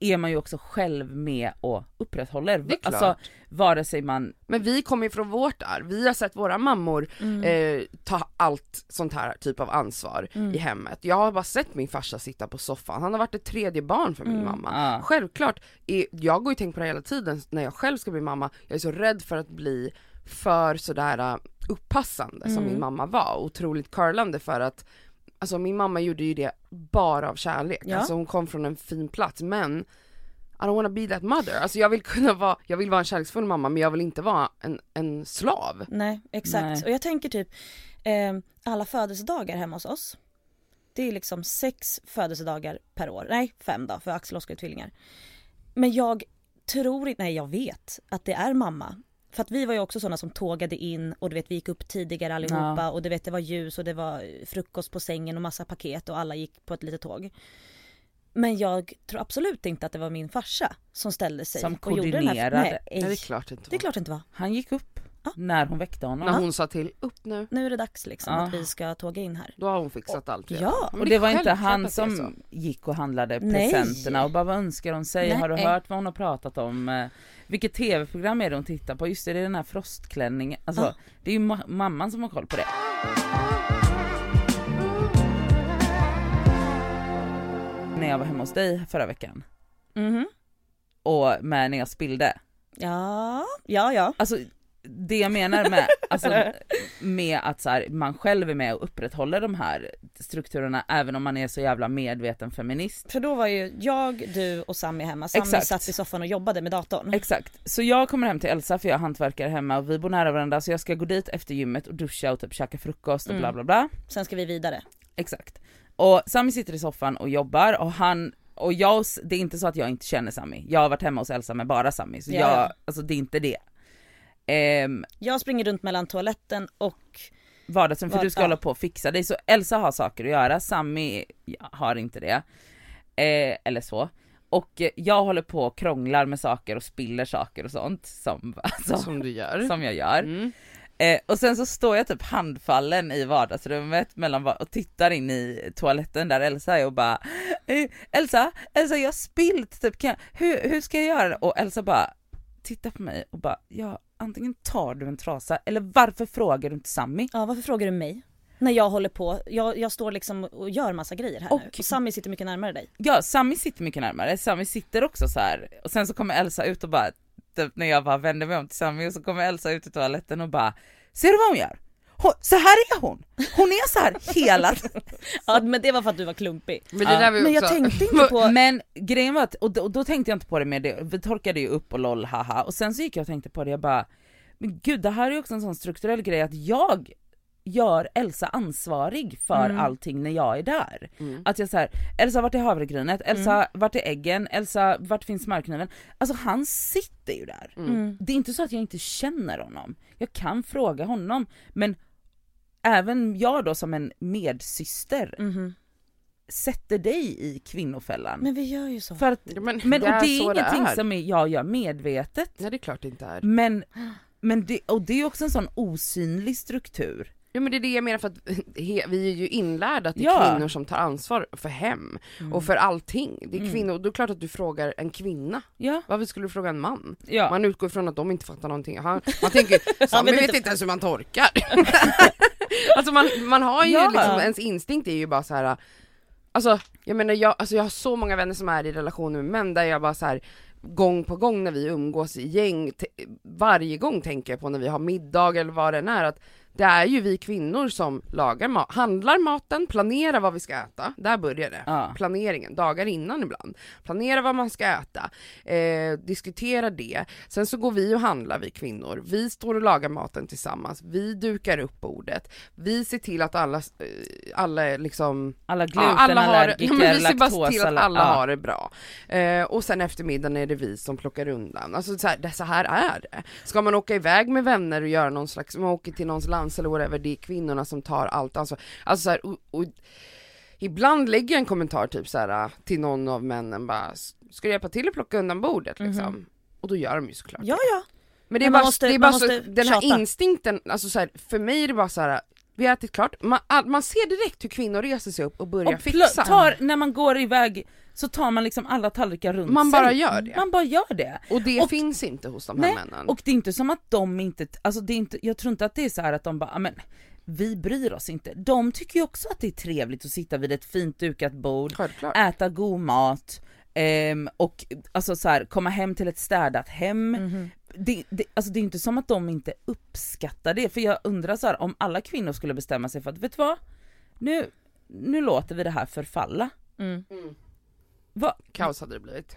är man ju också själv med och upprätthåller. Det är klart. Alltså vare sig man, Men vi kommer ju från vårt arv, vi har sett våra mammor Mm. eh, ta allt sånt här typ av ansvar Mm. i hemmet. Jag har bara sett min farsa sitta på soffan, han har varit ett tredje barn för min Mm. mamma. ja. Självklart, är, jag går ju tänkt på det hela tiden när jag själv ska bli mamma, jag är så rädd för att bli för sådär uh, uppassande som Mm. min mamma var, otroligt curlande för att Alltså min mamma gjorde ju det bara av kärlek, Ja. alltså hon kom från en fin plats men I don't wanna be that mother, alltså jag vill kunna vara, jag vill vara en kärleksfull mamma men jag vill inte vara en, en slav. Nej, exakt. Nej. Och jag tänker typ, eh, alla födelsedagar hemma hos oss. Det är liksom sex födelsedagar per år. Nej, fem då, för Axel och Oskar är tvillingar. Men jag tror inte, nej jag vet att det är mamma. För att vi var ju också sådana som tågade in och du vet vi gick upp tidigare allihopa Ja. och du vet det var ljus och det var frukost på sängen och massa paket och alla gick på ett litet tåg. Men jag tror absolut inte att det var min farsa som ställde sig Som och gjorde den här... koordinerade. Nej, Nej det är klart inte det är klart det inte var. han gick upp Ja. när hon väckte honom. När hon sa till, upp nu, Nu är det dags liksom Ja. att vi ska tåga in här. då har hon fixat allt redan. Ja, Men Och är det var inte han det som gick och handlade Nej. presenterna och bara vad önskar hon sig? Nej. Har du hört vad hon har pratat om? Eh, Vilket tv-program är det hon tittar på? Just det, det är den här frostklänningen. Alltså Ja. det är ju ma- mamman som har koll på det. När jag var hemma hos dig förra veckan Mhm. och med när jag spillde. Ja, ja, ja. Alltså det jag menar med, alltså, med att så här, man själv är med och upprätthåller de här strukturerna även om man är så jävla medveten feminist. För då var ju jag, du och Sami hemma. Sami Exakt. satt i soffan och jobbade med datorn. Exakt, så jag kommer hem till Elsa för jag hantverkar hemma och vi bor nära varandra så jag ska gå dit efter gymmet och duscha och typ käka frukost och Mm. bla bla bla. Sen ska vi vidare. Exakt. Och Sami sitter i soffan och jobbar och han och jag, det är inte så att jag inte känner Sami. Jag har varit hemma hos Elsa med bara Sami så Ja, jag, ja. alltså det är inte det. Ehm, Jag springer runt mellan toaletten och vardagsrum för du ska ja. hålla på och fixa dig så Elsa har saker att göra, Sami ja, har inte det. Eh, eller så. Och jag håller på och krånglar med saker och spiller saker och sånt som, alltså, Som du gör. som jag gör. Mm. Eh, och sen så står jag typ handfallen i vardagsrummet mellan och tittar in i toaletten där Elsa är och bara eh, Elsa, Elsa jag har spillt typ, kan jag, hur, hur ska jag göra? Och Elsa bara tittar på mig och bara ja antingen tar du en trasa eller varför frågar du inte Sammy? ja, varför frågar du mig? När jag håller på, jag, jag står liksom och gör massa grejer här Och- nu. Och Sami sitter mycket närmare dig. Ja Sammy sitter mycket närmare, Sammy sitter också så här och sen så kommer Elsa ut och bara typ när jag bara vänder mig om till Sammy och så kommer Elsa ut i toaletten och bara ser du vad hon gör? Hon, så här är hon! Hon är så här hela tiden. Ja men det var för att du var klumpig. Men det Ja. Men jag tänkte inte på... Men grejen var att, och då, och då tänkte jag inte på det med det, vi torkade ju upp och lol haha och sen så gick jag och tänkte på det, jag bara Men gud det här är ju också en sån strukturell grej att jag gör Elsa ansvarig för Mm. allting när jag är där. Mm. Att jag såhär, Elsa vart är havregrynet? Elsa vart är äggen? Elsa vart finns smörkniven? Alltså han sitter ju där. Mm. Mm. Det är inte så att jag inte känner honom. Jag kan fråga honom men även jag då som en medsyster Mhm. sätter dig i kvinnofällan. Men vi gör ju så. För att, Ja, men, men, och det är så ingenting är. som är, jag gör medvetet. Nej det är klart det inte är. Men, men det, och det är också en sån osynlig struktur. Ja men det är det jag menar för att he, vi är ju inlärda att det är Ja. kvinnor som tar ansvar för hem Mm. och för allting. Det är Mm. kvinnor, och då är det klart att du frågar en kvinna. Ja, Varför skulle du fråga en man? ja. Man utgår från att de inte fattar någonting. Han, man tänker, Sami vet inte ens hur man torkar. alltså man, man har ju Ja. liksom, ens instinkt är ju bara så här. Alltså jag menar jag, alltså jag har så många vänner som är i relationer med män där jag bara så här gång på gång när vi umgås i gäng, varje gång tänker jag på när vi har middag eller vad det än är att det är ju vi kvinnor som lagar mat, handlar maten, planerar vad vi ska äta, där börjar det. Ja. Planeringen, dagar innan ibland. Planera vad man ska äta, eh, diskutera det. Sen så går vi och handlar vi kvinnor, vi står och lagar maten tillsammans, vi dukar upp bordet, vi ser till att alla, eh, alla liksom Alla Ja, har, ja, glutenallergiker, men vi ser bara till att alla, ja. har det bra. Eh, och sen eftermiddagen är det vi som plockar undan. Alltså så här, det, så här är det. Ska man åka iväg med vänner och göra någon slags, man åker till någons lands eller whatever, det är kvinnorna som tar allt ansvar. Alltså så här, och, och, ibland lägger jag en kommentar typ så här till någon av männen bara, ska du hjälpa till att plocka undan bordet liksom? Och då gör de ju såklart Ja ja. men det är Men bara, måste- det är bara så, den här tjata. instinkten, alltså så här, för mig är det bara så här. vi har ätit klart, man, man ser direkt hur kvinnor reser sig upp och börjar Och fixa. tar, när man går iväg så tar man liksom alla tallrikar runt Man sig. bara gör det. Man bara gör det. Och det Och- finns inte hos de här Nej, männen. Och det är inte som att de inte, alltså det är inte, jag tror inte att det är så här att de bara, "Ah, men vi bryr oss inte. De tycker ju också att det är trevligt att sitta vid ett fint dukat bord, Självklart. äta god mat ehm, och alltså så här, komma hem till ett städat hem. Mhm. Det, det, alltså det är inte som att de inte uppskattar det, för jag undrar så här, om alla kvinnor skulle bestämma sig för att, vet du vad? Nu, nu låter vi det här förfalla. Mm. Va? Kaos hade det blivit.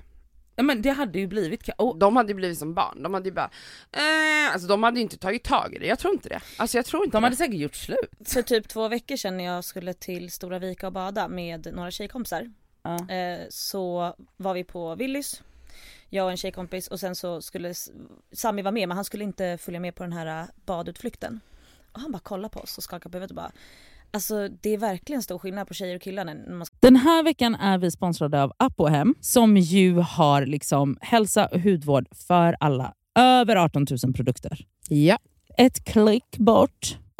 Ja men det hade ju blivit ka- och, De hade ju blivit som barn, de hade ju bara, eh, alltså de hade ju inte tagit tag i det, jag tror inte det. Alltså jag tror inte De hade det. säkert gjort slut. För typ två veckor sedan när jag skulle till Stora Vika och bada med några tjejkompisar Ja. eh, så var vi på Willys jag och en tjejkompis och sen så skulle Sami vara med men han skulle inte följa med på den här eh, badutflykten. Och han bara kollade på oss och skakade på huvudet och bara Alltså det är verkligen stor skillnad på tjejer och killar när man Den här veckan är vi sponsrade av Apohem som ju har liksom hälsa och hudvård för alla. Över 18 000 produkter. Ja. Ett klick bort.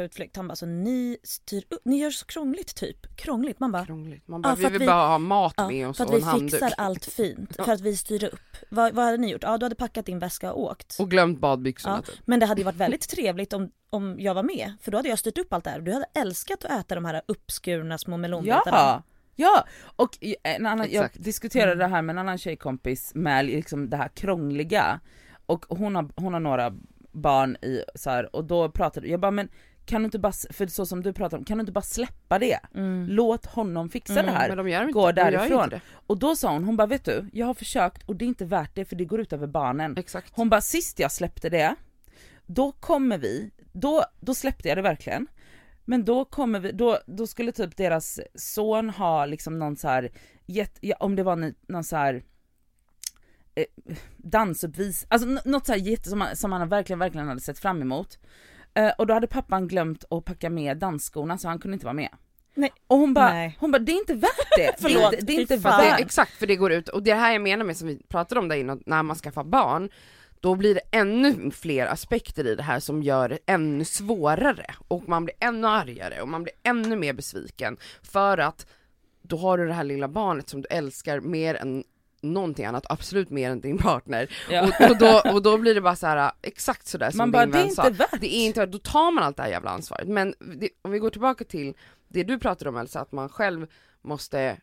På utflykt, han bara så ni styr upp, ni gör så krångligt typ. Krångligt. Man bara, Krångligt. Man Ja, bara, för vi att vill vi- bara ha mat ja, med oss för att och vi en handduk. fixar allt fint. För att vi styr upp. Vad, vad hade ni gjort? Ja du hade packat din väska och åkt. Och glömt badbyxorna Ja, typ. men det hade ju varit väldigt trevligt om, om jag var med. För då hade jag styrt upp allt det här. Du hade älskat att äta de här uppskurna små melonbitarna. Ja! Ja, och en annan, jag diskuterade Mm. det här med en annan tjejkompis med liksom det här krångliga och hon har, hon har några barn i så här, och då pratade jag bara men kan du inte bara, för så som du pratar om, kan du inte bara släppa det? Mm. Låt honom fixa Mm, det här. Men de gör inte, Gå därifrån. inte. Och då sa hon, hon bara vet du, jag har försökt och det är inte värt det för det går ut över barnen. Exakt. Hon bara sist jag släppte det, då kommer vi, då, då släppte jag det verkligen. Men då kommer vi, då, då skulle typ deras son ha liksom någon så här, jätte, ja, om det var någon, så här eh, dansuppvis, alltså något så här jätte som han, som han verkligen, verkligen hade sett fram emot. Eh, och då hade pappan glömt att packa med dansskorna så han kunde inte vara med. Nej. Och hon bara, hon bara det är inte värt det. det, är Förlåt, inte- det är inte fan. Det, värt exakt, för det går ut, och det här jag menar med som vi pratade om där innan, när man skaffar barn, då blir det ännu fler aspekter i det här som gör det ännu svårare och man blir ännu argare och man blir ännu mer besviken för att då har du det här lilla barnet som du älskar mer än någonting annat, absolut mer än din partner. Ja. Och, och, då, och då blir det bara så här exakt sådär som Man bara, din det är vän sa. värt. Det är inte då tar man allt det här jävla ansvaret. Men det, om vi går tillbaka till det du pratade om Elsa, att man själv måste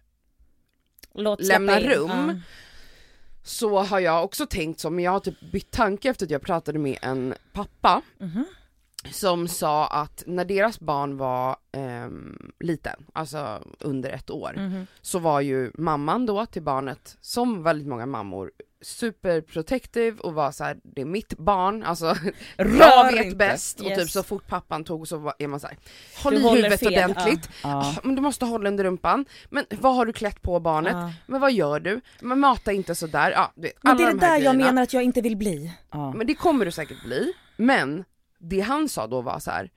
Låt lämna in. rum. Ja. så har jag också tänkt så, men jag har typ bytt tanke efter att jag pratade med en pappa Mhm. Som sa att när deras barn var ehm, liten, alltså under ett år, Mhm. så var ju mamman då till barnet, som väldigt många mammor, superprotective och var så här: det är mitt barn, alltså jag vet inte. bäst och Yes. typ så fort pappan tog så var, är man så här, håll Du i huvudet fel, ordentligt, Ja. "Ah, men du måste hålla under rumpan, men vad har du klätt på barnet? Ja. Men vad gör du? Men mata inte sådär, ja, du vet, Men det är de det där jag grejerna. menar att jag inte vill bli. Ja. Men det kommer du säkert bli, men det han sa då var så här.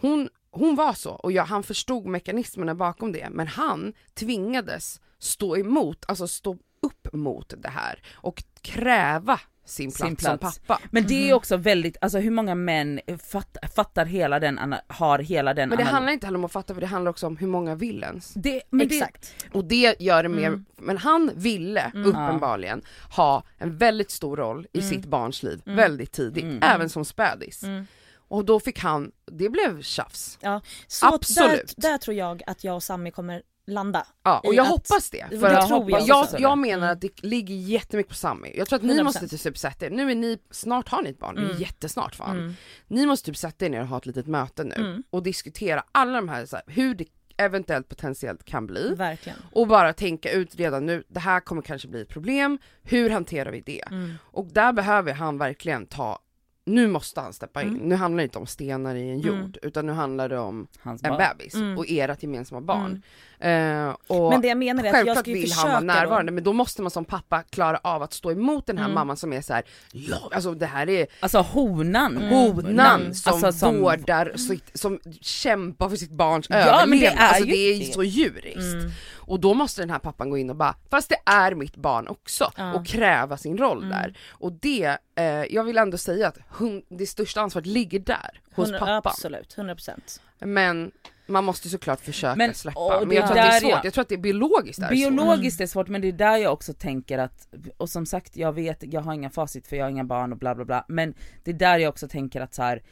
hon, hon var så och jag, han förstod mekanismerna bakom det, men han tvingades stå emot, alltså stå upp mot det här och kräva sin plats, Sin som plats. pappa. Men det är också väldigt, alltså hur många män fatt, fattar hela den, har hela den Men det handlar inte heller om att fatta, för det handlar också om hur många vill ens. det, men det, Exakt. Och det gör det mer, Mm. men han ville uppenbarligen ha en väldigt stor roll i sitt barns liv väldigt tidigt, Mm. även som spädis. Mm. Och då fick han, det blev tjafs. Ja. Så Absolut. Där, där tror jag att jag och Sami kommer landa. Ja, och jag att- hoppas det. Det För tror jag jag, också jag, det. menar Mm. att det ligger jättemycket på Sammy. Jag tror att ni 100%. måste typ sätta er, nu är ni, snart har ni ett barn, det är Mm. jättesnart fan. Mm. Ni måste typ sätta er ner och ha ett litet möte nu Mm. och diskutera alla de här, så här hur det eventuellt potentiellt kan bli. Verkligen. Och bara tänka ut redan nu, det här kommer kanske bli ett problem, hur hanterar vi det? Mm. Och där behöver han verkligen ta nu måste han steppa in. Mm. Nu handlar det inte om stenar i en jord, Mm. utan nu handlar det om Hans en barn. bebis Mm. och ert gemensamma barn. Eh, och Men det jag menar är att jag ska ju vill han vara närvarande då. men då måste man som pappa klara av att stå emot den här Mm. mamman som är så här: ja alltså det här är Alltså honan. Mm. honan som, Alltså, som- vårdar, sitt, som kämpar för sitt barns Ja, men det överlevnad, är alltså ju det är det. så djuriskt. Mm. Och då måste den här pappan gå in och bara, fast det är mitt barn också, Ja. och kräva sin roll Mm. där. Och det, eh, jag vill ändå säga att hon, det största ansvaret ligger där, hos Hundra- pappan. Absolut, 100%. Men man måste såklart försöka Men- släppa. och Men det jag tror att det är svårt, jag- jag tror att det är biologiskt är svårt. Biologiskt är svårt men det är där jag också tänker att, och som sagt jag vet, jag har inga facit för jag har inga barn och bla bla bla, men det är där jag också tänker att så här,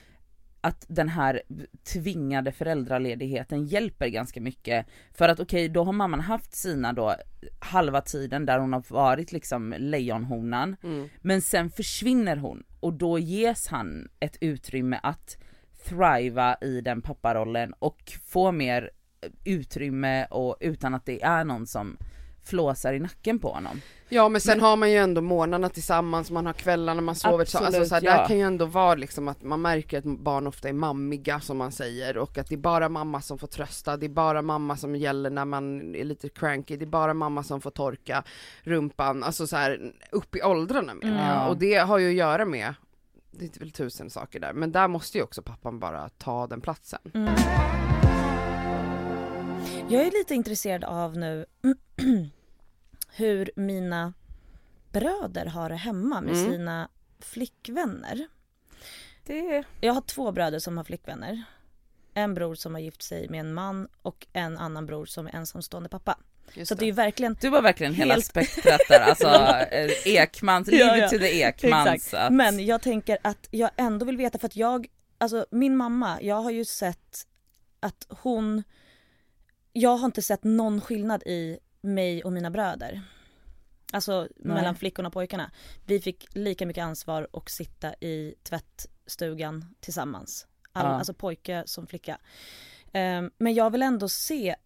att den här tvingade föräldraledigheten hjälper ganska mycket. För att okej, då har mamman haft sina då halva tiden där hon har varit liksom lejonhonan, Mm. men sen försvinner hon och då ges han ett utrymme att thriva i den papparollen och få mer utrymme och utan att det är någon som flåsar i nacken på honom. Ja men sen har man ju ändå morgnarna tillsammans, man har kvällarna, man sover tillsammans. Alltså, Absolut, så här, ja. Där kan ju ändå vara liksom att man märker att barn ofta är mammiga som man säger och att det är bara mamma som får trösta, det är bara mamma som gäller när man är lite cranky, det är bara mamma som får torka rumpan, alltså så här upp i åldrarna jag. Mm. Och det har ju att göra med, det är väl tusen saker där, men där måste ju också pappan bara ta den platsen. Mm. Jag är lite intresserad av nu hur mina bröder har det hemma med Mm. sina flickvänner. Det Jag har två bröder som har flickvänner. En bror som har gift sig med en man och en annan bror som är ensamstående pappa. Just Så det är ju verkligen du var verkligen hela Helt- spektrat där, alltså eh, Ekmans, Ja, livet ja. till det Ekmans. Att, Men jag tänker att jag ändå vill veta för att jag, alltså min mamma, jag har ju sett att hon, jag har inte sett någon skillnad i mig och mina bröder. Alltså Nej. mellan flickorna och pojkarna. Vi fick lika mycket ansvar och sitta i tvättstugan tillsammans. All, Ja. Alltså pojke som flicka. Ehm, men jag vill ändå se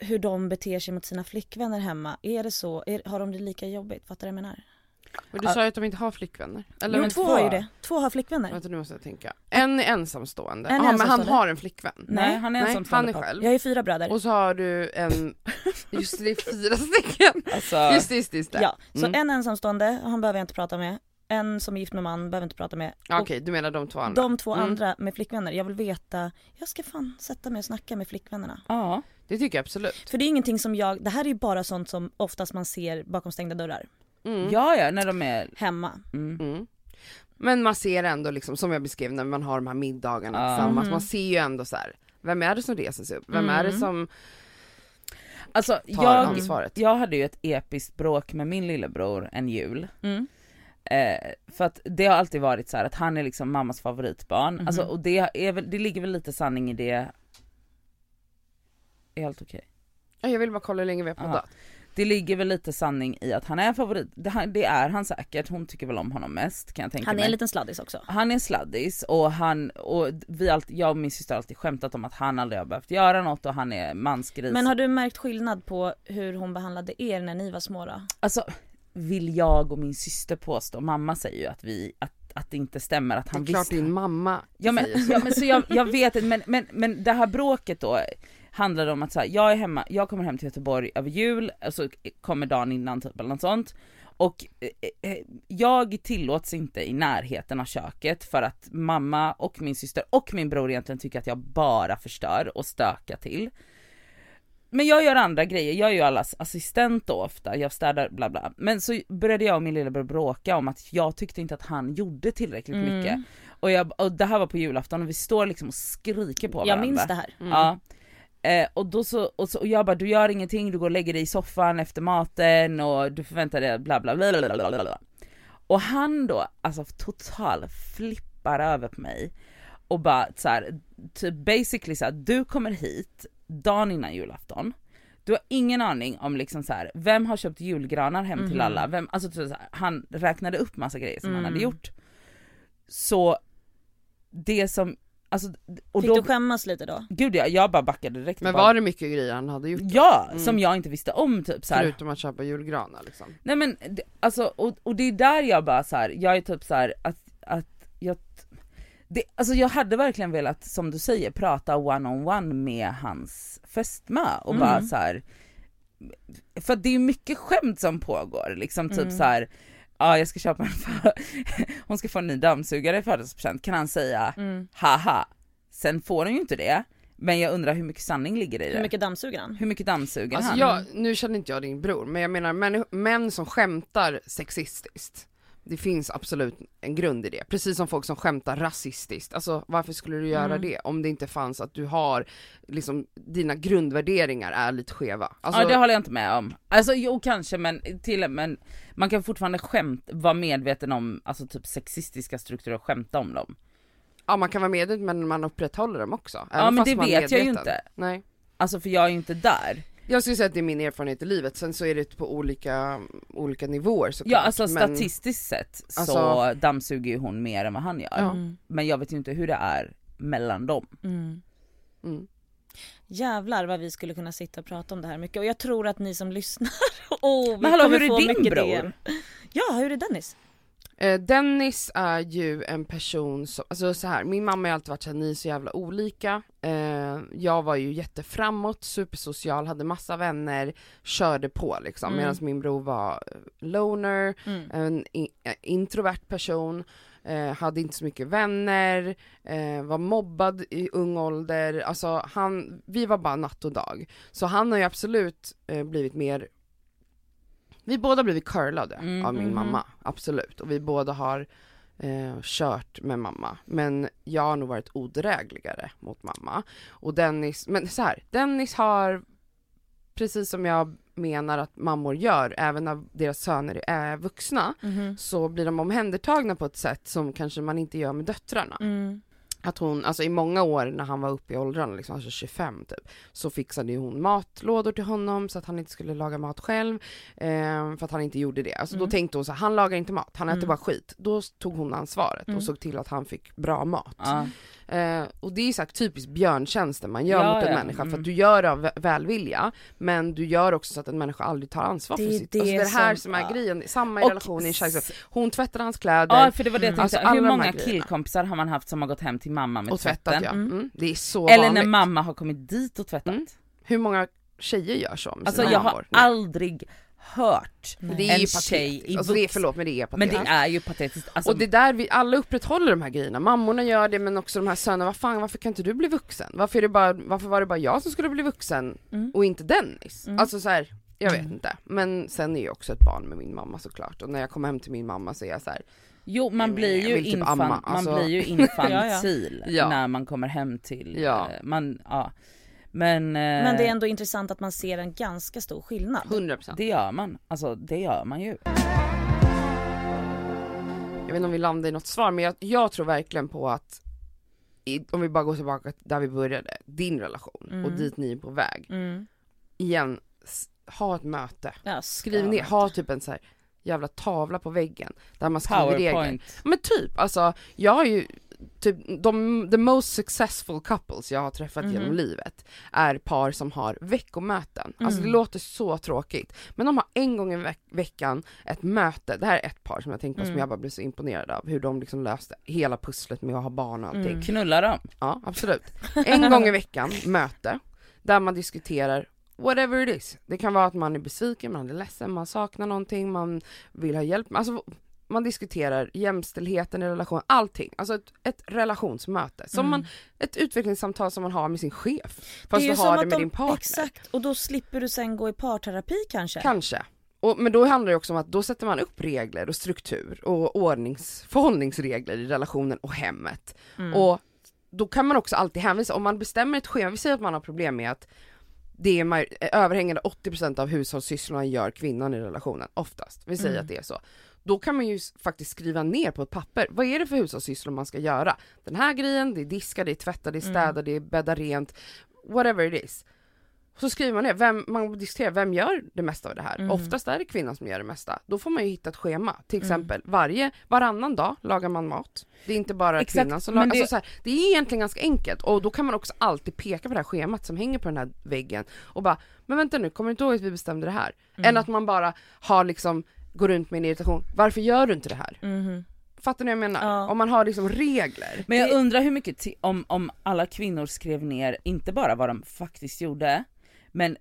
hur de beter sig mot sina flickvänner hemma. Är det så? Är, har de det lika jobbigt? Fattar du vad jag menar? Men du sa ju att de inte har flickvänner. Eller jo, men två två- har ju det. Två har flickvänner. Vänta nu måste jag tänka. En är ensamstående, En är Jaha, men han ensamstående. har en flickvän. nej han är Nej, han ensamstående är själv. Jag har ju fyra bröder. Och så har du en, just det, det är fyra stycken. Alltså, Just det, just det, just det. Ja, så Mm. en ensamstående, han behöver jag inte prata med. En som är gift med man behöver jag inte prata med. Okej, du menar de två andra? de två Mm. andra med flickvänner, jag vill veta, jag ska fan sätta mig och snacka med flickvännerna. ja. Det tycker jag absolut. För det är ingenting som jag, det här är ju bara sånt som oftast man ser bakom stängda dörrar. Mm. ja ja, när de är, Hemma. mm. Mm. Men man ser ändå liksom, som jag beskrev när man har de här middagarna Ja. tillsammans, Mhm. man ser ju ändå så här. vem är det som reser sig upp? Vem är det Mm. som Alltså tar jag, ansvaret? jag hade ju ett episkt bråk med min lillebror en jul. Mm. Eh, för att det har alltid varit så här att han är liksom mammas favoritbarn, Mhm. alltså, och det, är väl, det ligger väl lite sanning i det. Är allt okej? Ja, Jag vill bara kolla hur länge vi har Ja. poddat. Det ligger väl lite sanning i att han är favorit, det, han- det är han säkert, hon tycker väl om honom mest kan jag tänka Han är mig. en liten sladdis också. Han är sladdis och han, och vi alltid, jag och min syster har alltid skämtat om att han aldrig har behövt göra något och han är mansgris. Men har du märkt skillnad på hur hon behandlade er när ni var små då? Alltså vill jag och min syster påstå, mamma säger ju att vi, att, att det inte stämmer att Det han är klart visste. din mamma Ja men, säger så. ja, men så jag, jag vet men, men, men det här bråket då handlade om att så här, jag är hemma, jag kommer hem till Göteborg över jul, och så kommer dagen innan typ eller något sånt. Och eh, eh, jag tillåts inte i närheten av köket för att mamma och min syster och min bror egentligen tycker att jag bara förstör och stökar till. Men jag gör andra grejer, jag är ju allas assistent då ofta, jag städar bla bla. Men så började jag och min lillebror bråka om att jag tyckte inte att han gjorde tillräckligt Mm. mycket. Och, jag, och det här var på julafton och vi står liksom och skriker på varandra. Jag minns det här. Mm. Ja. Eh, och då så, och, så, och jag bara du gör ingenting, du går och lägger dig i soffan efter maten och du förväntar dig bla bla bla bla bla bla. Och han då alltså total flippar över på mig och bara så här, typ basically så här, du kommer hit dagen innan julafton, du har ingen aning om liksom så här, vem har köpt julgranar hem till Mhm. alla, vem, alltså typ så här, han räknade upp massa grejer som han Mm. hade gjort. Så det som, alltså, och Fick då, du skämmas lite då? gud jag, jag bara backade direkt. Men bara, var det mycket grejer han hade gjort? Ja, Mm. som jag inte visste om typ så här. Förutom att köpa julgranar liksom. Nej men alltså och, och det är där jag bara så här, jag är typ så här att det, alltså jag hade verkligen velat, som du säger, prata one-on-one med hans fästmö och Mm. bara så här. För det är ju mycket skämt som pågår, liksom typ Mm. så här. ja jag ska köpa en för... hon ska få en ny dammsugare i födelsedagspresent, kan han säga Mm. haha. Sen får hon ju inte det, men jag undrar hur mycket sanning ligger i det. Hur mycket dammsuger han? Hur mycket dammsuger Alltså han? jag, nu känner inte jag din bror, men jag menar män, män som skämtar sexistiskt. Det finns absolut en grund i det, precis som folk som skämtar rasistiskt. Alltså varför skulle du göra Mm. det om det inte fanns att du har, liksom dina grundvärderingar är lite skeva. Alltså, ja det håller jag inte med om. Alltså jo kanske men, till, men man kan fortfarande skämt, vara medveten om alltså typ sexistiska strukturer och skämta om dem. ja man kan vara medveten men man upprätthåller dem också. Ja men det vet jag ju inte. Nej. Alltså för jag är ju inte där. Jag skulle säga att det är min erfarenhet i livet, sen så är det på olika, olika nivåer såklart. Ja alltså men- statistiskt sett så Alltså- dammsuger ju hon mer än vad han gör. Ja. Mm. Men jag vet ju inte hur det är mellan dem. Mm. Mm. Jävlar vad vi skulle kunna sitta och prata om det här mycket och jag tror att ni som lyssnar, oh, vi Men hallå kommer hur få är din mycket bror? DM. Ja, hur är Dennis? Eh, Dennis är ju en person som, alltså så här, min mamma har alltid varit såhär, ni är så jävla olika. Eh, jag var ju jätteframåt, supersocial, hade massa vänner, körde på liksom. Mm. Medan min bror var eh, loner, Mm. en eh, introvert person, eh, hade inte så mycket vänner, eh, var mobbad i ung ålder, alltså han, vi var bara natt och dag. Så han har ju absolut eh, blivit mer vi båda blivit curlade Mm, av min mhm. mamma, absolut. Och vi båda har eh, kört med mamma. Men jag har nog varit odrägligare mot mamma. Och Dennis, men så här, Dennis har, precis som jag menar att mammor gör, även när deras söner är vuxna, Mhm. så blir de omhändertagna på ett sätt som kanske man inte gör med döttrarna. Mm. Att hon, alltså i många år när han var uppe i åldrarna, liksom, alltså 25 typ, så fixade ju hon matlådor till honom så att han inte skulle laga mat själv, eh, för att han inte gjorde det. Alltså Mm. då tänkte hon så här, han lagar inte mat, han äter Mm. bara skit. Då tog hon ansvaret Mm. och såg till att han fick bra mat. Ja. Eh, och det är så här typiskt björntjänsten man gör Ja, mot en ja. människa, för Mm. att du gör det av vä- välvilja, men du gör också så att en människa aldrig tar ansvar Det för sitt. det alltså det är det här som- är ja. grejen, samma i relationen i s- kärlek. Hon tvättade hans kläder, Ja för det var det jag Mm. tänkte, Alltså, hur många killkompisar har man haft som har gått hem till mamma med och tvättat tvätten? ja. Mm. Mm. Det är så Eller vanligt. när mamma har kommit dit och tvättat. Mm. Hur många tjejer gör så med Alltså sina jag har? Nej. aldrig hört Nej. det är ju en tjej i Alltså det är, förlåt men det är Men patetiskt. det är ju patetiskt. Alltså, och det är där vi alla upprätthåller de här grejerna, mammorna gör det men också de här sönerna, vad fan varför kan inte du bli vuxen? Varför, är det bara, varför var det bara jag som skulle bli vuxen Mm. och inte Dennis? Mm. Alltså så här, jag vet Mm. inte. Men sen är jag också ett barn med min mamma såklart och när jag kommer hem till min mamma så är jag så här, jo man blir ju, typ infan, amma, man alltså. blir ju infantil Ja. när man kommer hem till, Ja. eh, man, ja. Men, eh, Men det är ändå intressant att man ser en ganska stor skillnad. 100%. det gör man, alltså det gör man ju. Jag vet inte om vi landar i något svar men jag, jag tror verkliligen på att i, om vi bara går tillbaka till där vi började, din relation och Mm. dit ni är på väg. Mm. Igen, ha ett möte. Ja, Skriv ner, ha typ en så här jävla tavla på väggen där man skriver regler. Men typ, alltså jag har ju typ de, the most successful couples jag har träffat Mhm. genom livet är par som har veckomöten. Alltså det Mm. låter så tråkigt, men de har en gång i veck- veckan ett möte, det här är ett par som jag tänkt på som Mm. jag bara blev så imponerad av, hur de liksom löste hela pusslet med att ha barn och allting. Mm. Knulla dem. Ja, absolut. En gång i veckan, möte, där man diskuterar whatever it is. Det kan vara att man är besviken, man är ledsen, man saknar någonting, man vill ha hjälp. Alltså man diskuterar jämställdheten i relation, allting. Alltså ett, ett relationsmöte. Som Mm. man, ett utvecklingssamtal som man har med sin chef. Fast du har det med de, din partner. Exakt, och då slipper du sen gå i parterapi kanske. Kanske. Och, men då handlar det också om att då sätter man upp regler och struktur och ordnings, förhållningsregler i relationen och hemmet. Mm. Och då kan man också alltid hänvisa, om man bestämmer ett schema, vi säger att man har problem med att det är överhängande 80% av hushållssysslorna gör kvinnan i relationen, oftast. Vi säger Mm. att det är så. Då kan man ju faktiskt skriva ner på ett papper, vad är det för hushållssysslor man ska göra? Den här grejen, det är diska, det är tvätta, det är städa, Mm. det är bädda rent, whatever it is. Så skriver man ner, vem, man diskuterar vem gör det mesta av det här? Mm. Oftast är det kvinnan som gör det mesta. Då får man ju hitta ett schema, till Mm. exempel varje, varannan dag lagar man mat. Det är inte bara Exakt, kvinnan som lagar, det- alltså så här, det är egentligen ganska enkelt och då kan man också alltid peka på det här schemat som hänger på den här väggen och bara, men vänta nu, kommer du inte ihåg att vi bestämde det här? Mm. Än att man bara har liksom, går runt med en irritation, varför gör du inte det här? Mhm. Fattar ni vad jag menar? Ja. Om man har liksom regler. Men jag undrar hur mycket, om, om alla kvinnor skrev ner, inte bara vad de faktiskt gjorde, men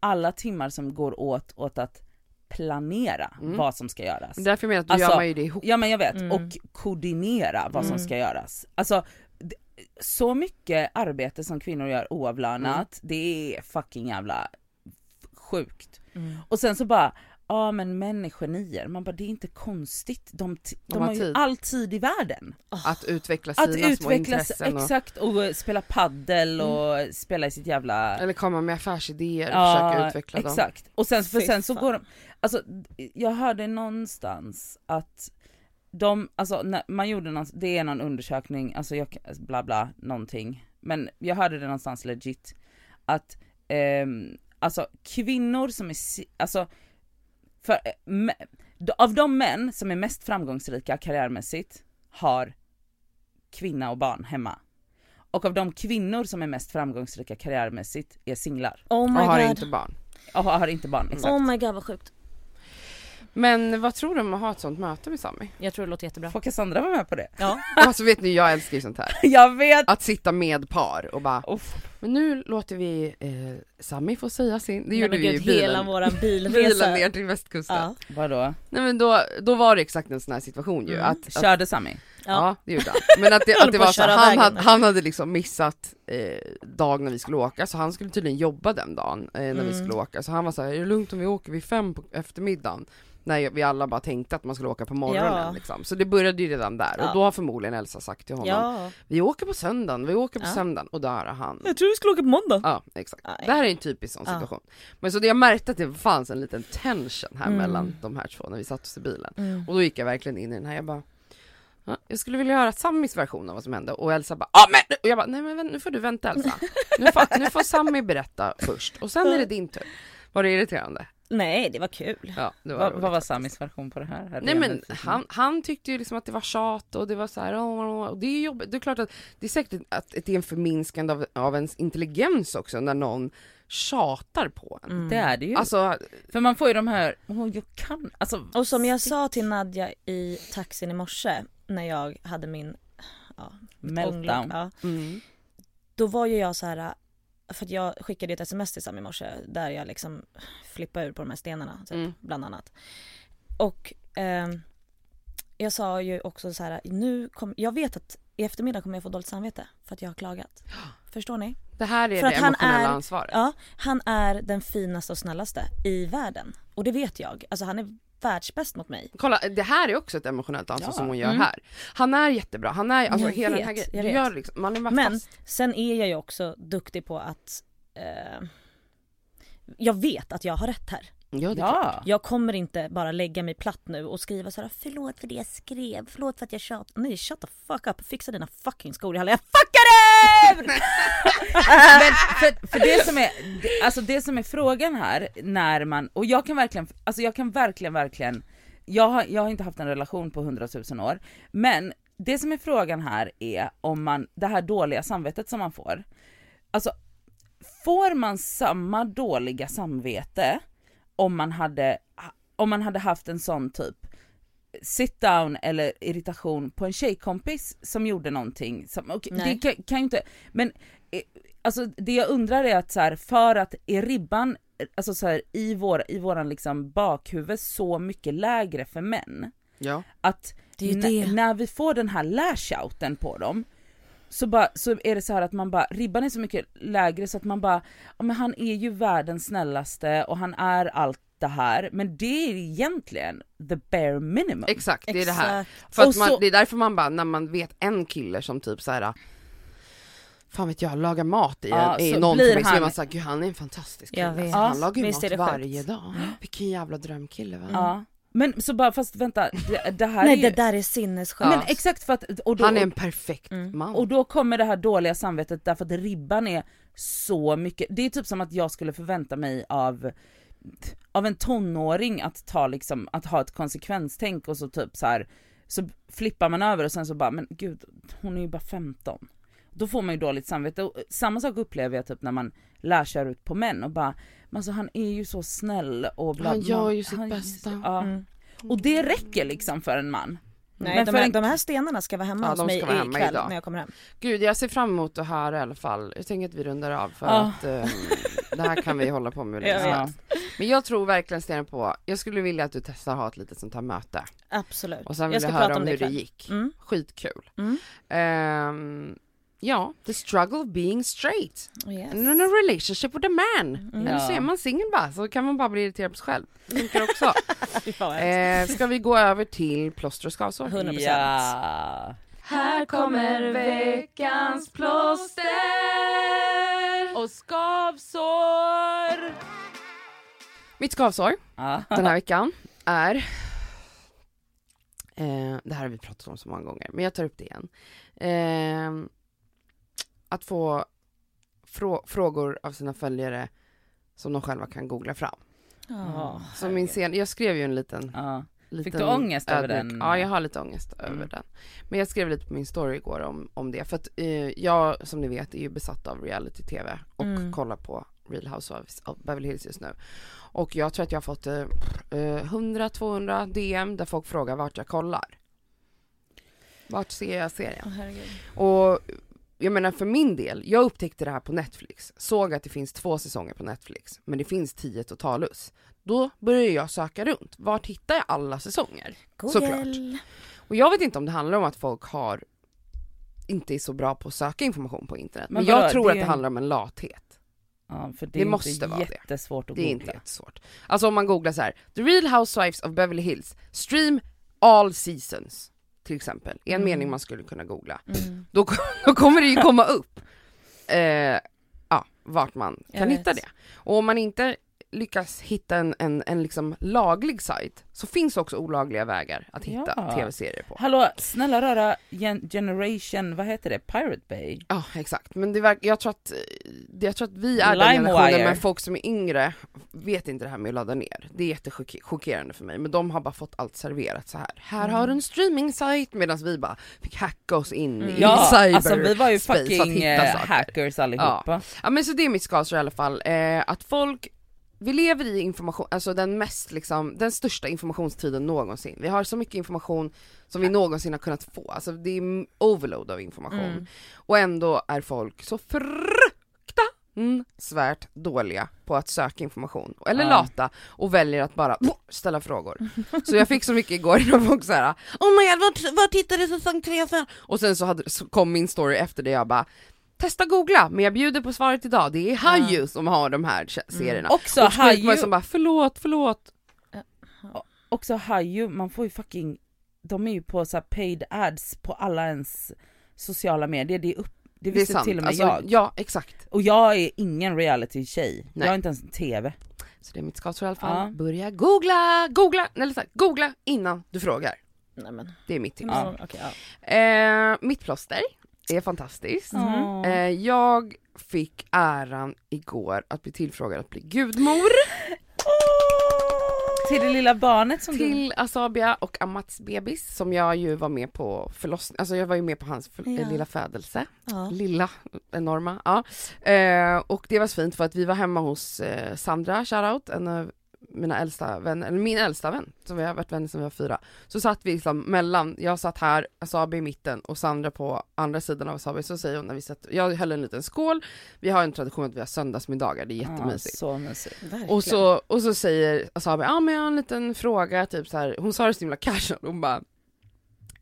alla timmar som går åt åt att planera Mm. vad som ska göras. Därför menar jag att då Alltså, gör man ju det ihop. Ja men jag vet, Mm. och koordinera vad som Mm. ska göras. Alltså, så mycket arbete som kvinnor gör oavlönat, Mm. det är fucking jävla sjukt. Mm. Och sen så bara, ja men män är genier, man bara det är inte konstigt, de, de, De har har ju all tid i världen. Att utveckla sina Att små utveckla, intressen och, exakt, och eh, spela paddel och spela i sitt jävla... eller komma med affärsidéer och försöka utveckla dem. exakt. Och sen, för sen så går de, alltså jag hörde någonstans att de, alltså man gjorde någon, det är någon undersökning, alltså jag, bla bla, någonting, men jag hörde det någonstans legit, att ehm, alltså kvinnor som är, alltså för, eh, av de män som är mest framgångsrika karriärmässigt har kvinna och barn hemma. Och av de kvinnor som är mest framgångsrika karriärmässigt är singlar Oh Och my har god. inte barn. och har inte barn. Exakt. Oh my god vad sjukt. Men vad tror du om att ha ett sånt möte med Sami? Jag tror det låter jättebra. Får Cassandra vara med på det? Ja. Alltså vet ni, jag älskar ju sånt här. Jag vet! Att sitta med par och bara, Uff. Men nu låter vi eh, Sami få säga sin, det gjorde vi i gud, Hela bilen. våran Bilen bilresa. ner till västkusten. Ja. Vadå? Nej men då, då var det exakt en sån här situation ju. Mm. Att, att, Körde Sami? ja. Ja. det gjorde han. Men att det, att det var så han, hade, han hade liksom missat eh, dag när vi skulle åka, så han skulle tydligen jobba den dagen eh, när vi Mm. skulle åka. Så han var så här, är det lugnt om vi åker vid fem på eftermiddagen? När vi alla bara tänkte att man skulle åka på morgonen Ja. liksom. Så det började ju redan där, Ja. och då har förmodligen Elsa sagt till honom, ja. vi åker på söndagen, vi åker på Ja. söndagen, och där har han Jag tror vi skulle åka på måndag. Ja, exakt. Nej. Det här är en typisk sån Ja. situation. Men så det jag märkte att det fanns en liten tension här Mm. mellan de här två när vi satt oss i bilen. Mm. Och då gick jag verkligen in i den här, jag bara ja, jag skulle vilja höra Samis version av vad som hände och Elsa bara ja men och jag bara nej men nu får du vänta Elsa. Nu får, nu får Sami berätta först och sen är det din tur. Var det irriterande? Nej det var kul. Ja, det var Vad, roligt vad var. Samis version på det här? Här är Nej men han, han tyckte ju liksom att det var tjat och det var så här, och det är jobbigt. Det är klart att det är säkert att det är en förminskande av, av ens intelligens också när någon tjatar på en. Mm. Det är det ju. Alltså, För man får ju de här, åh jag kan, alltså. Och som jag sa till Nadja i taxin i morse när jag hade min ja, Meltdown. Ja, mm. då var ju jag så här för att jag skickade ett sms till Sam i morse där jag liksom flippade ur på de här stenarna typ, Mm. bland annat. Och ehm, jag sa ju också så här, nu kom, jag vet att i eftermiddag kommer jag få dåligt samvete för att jag har klagat. Förstår ni? det här är För det att han emotionella är- ansvaret. Ja, han är den finaste och snällaste i världen. Och det vet jag. Alltså han är världsbäst mot mig. Kolla, det här är också ett emotionellt ansvar Ja. som hon gör Mm. här. Han är jättebra, han är, alltså Jag hela den här vet, grejen, du vet. gör liksom, man är Men fast. sen är jag ju också duktig på att eh, jag vet att jag har rätt här. Ja. Ja. Jag kommer inte bara lägga mig platt nu och skriva så här: förlåt för det jag skrev, förlåt för att jag tjat. Nej shut the fuck up, fixa dina fucking skor i hallen. Jag fuckar ur! Men för, för det som är, alltså det som är frågan här när man, och jag kan verkligen, alltså jag kan verkligen, verkligen, jag har, jag har inte haft en relation på hundratusen år, men det som är frågan här är om man, det här dåliga samvetet som man får, alltså får man samma dåliga samvete om man hade, om man hade haft en sån typ sit down eller irritation på en tjejkompis som gjorde någonting, som, och det kan, kan ju inte, men eh, alltså det jag undrar är att så här, för att är ribban, eh, alltså så här, i, vår, i våran liksom bakhuvud så mycket lägre för män, Ja. att när, vi får den här lashouten på dem så, bara, så är det så här att man bara, ribban är så mycket lägre så att man bara, ja men han är ju världens snällaste och han är allt det här, men det är egentligen the bare minimum. Exakt, det är det här. För man, så- det är därför man bara, när man vet en kille som typ så här. Fan vet jag, lagar mat i, Ja, i så någon blir familj så är han- man såhär, gud han är en fantastisk kille. Alltså, han Ja, lagar ju mat varje dag. Vilken jävla drömkille va? Ja. Men så bara, fast vänta, det, det här Nej är ju, det där är sinnessjukt. men exakt för att, och då, Han är en perfekt Mm. man. och då kommer det här dåliga samvetet därför att ribban är så mycket, det är typ som att jag skulle förvänta mig av av en tonåring att ta liksom, att ha ett konsekvenstänk och så typ så här så flippar man över och sen så bara, men gud hon är ju bara 15. Då får man ju dåligt samvete och samma sak upplever jag typ när man lär sig ut på män och bara, men alltså han är ju så snäll och bla Han gör ju sitt Han- bästa. Ja. Mm. Och det räcker liksom för en man. Nej Men de, här, en- de här stenarna ska vara hemma Ja, hos mig vara hemma ikväll idag. när jag kommer hem. Gud jag ser fram emot att höra i alla fall. Jag tänker att vi rundar av för Ja. att ehm, det här kan vi hålla på med länge Ja. Men jag tror verkligen stenhårt på, jag skulle vilja att du testar att ha ett litet sånt här möte. Absolut. Och sen vill jag jag, höra om om hur det gick. Mm. Skitkul. Mm. Ehm, ja, the struggle of being straight. Yes. And in a relationship with a man. Mm. Eller så är man singel bara, så kan man bara bli irriterad på sig själv. Det funkar också. Eh, ska vi gå över till plåster och skavsår? 100%. Ja. Här kommer veckans plåster och skavsår. Mitt skavsår den här veckan är, eh, det här har vi pratat om så många gånger, men jag tar upp det igen. Eh, att få frå- frågor av sina följare som de själva kan googla fram. Ja. Så min sen, jag skrev ju en liten Ja. liten du ångest över ödmjuk- den? Ja, jag har lite ångest Mm. över den. Men jag skrev lite på min story igår om, om det, för att eh, jag, som ni vet, är ju besatt av reality-tv och Mm. kollar på Real Housewives of Beverly Hills just nu. Och jag tror att jag har fått eh, eh, 100-200 DM där folk frågar vart jag kollar. Vart ser jag serien? Herregud. Och jag menar för min del, jag upptäckte det här på Netflix, såg att det finns två säsonger på Netflix, men det finns tio totalus. Då började jag söka runt, vart hittar jag alla säsonger? Google. Och jag vet inte om det handlar om att folk har inte är så bra på att söka information på internet, men, Men jag vadå, tror det att det handlar om en lathet. Ja, för det, Det måste vara det. Det är inte jättesvårt. Alltså om man googlar så här: The Real Housewives of Beverly Hills, stream all seasons, till exempel, är en Mm. mening man skulle kunna googla. Mm. då, då kommer det ju komma upp eh, ja, vart man kan hitta det. Och om man inte lyckas hitta en, en, en liksom laglig sajt så finns också olagliga vägar att hitta Ja. tv-serier på. Hallå, snälla röra gen- generation, vad heter det, Pirate Bay? Ja exakt, men det verk, jag, tror att, jag tror att vi är den LimeWire. generationen men folk som är yngre vet inte det här med att ladda ner. Det är jättechockerande för mig men de har bara fått allt serverat så här. Här har du en streaming-sajt medan vi bara fick hacka oss in i Ja, cyber alltså vi var ju fucking eh, hackers allihopa. Ja men så det är mitt skavsår i alla fall, eh, att folk vi lever i information, alltså den mest liksom, den största informationstiden någonsin. Vi har så mycket information som vi någonsin har kunnat få, alltså det är overload av information. Mm. Och ändå är folk så fruktansvärt dåliga på att söka information, eller Ja. lata, och väljer att bara ställa frågor. Så jag fick så mycket igår när folk såhär Oh my god, hittade du säsong 3 sen? Och sen så, hade, så kom min story efter det, jag bara Testa googla, men jag bjuder på svaret idag, det är Haju som har de här se- serierna. Också och Haju, som bara förlåt, förlåt. också Haju, man får ju fucking, de är ju på så paid ads på alla ens sociala medier, det, är upp, det Det är visste sant, till och med alltså, jag. ja exakt. Och jag är ingen reality-tjej, jag har inte ens en TV. Så det är mitt skavsår i alla fall. Ja. Börja googla, googla, eller så här, googla innan du frågar. Nej men. Det är mitt tips. Ja. Okej, ja. Eh, mitt plåster är fantastiskt. Ja. Eh, jag fick äran igår att bli tillfrågad att bli gudmor Till det lilla barnet som du... till Asabia och Amats bebis som jag ju var med på förlossning, alltså jag var ju med på hans Ja. lilla födelse. Ja. Lilla, enorma, ja. Eh, och det var så fint för att vi var hemma hos eh, Sandra, shoutout, en av mina äldsta vänner, eller min äldsta vän, som vi har varit vänner sedan vi var fyra. Så satt vi liksom mellan, jag satt här, Asabi i mitten och Sandra på andra sidan av Asabi, så säger hon när vi satt, jag höll en liten skål, vi har en tradition att vi har söndagsmiddagar, det är jättemysigt. Ja, så mysigt. Verkligen. Och så, och så säger Asabi, ja men jag har en liten fråga, typ så här. hon sa det så himla casual, hon bara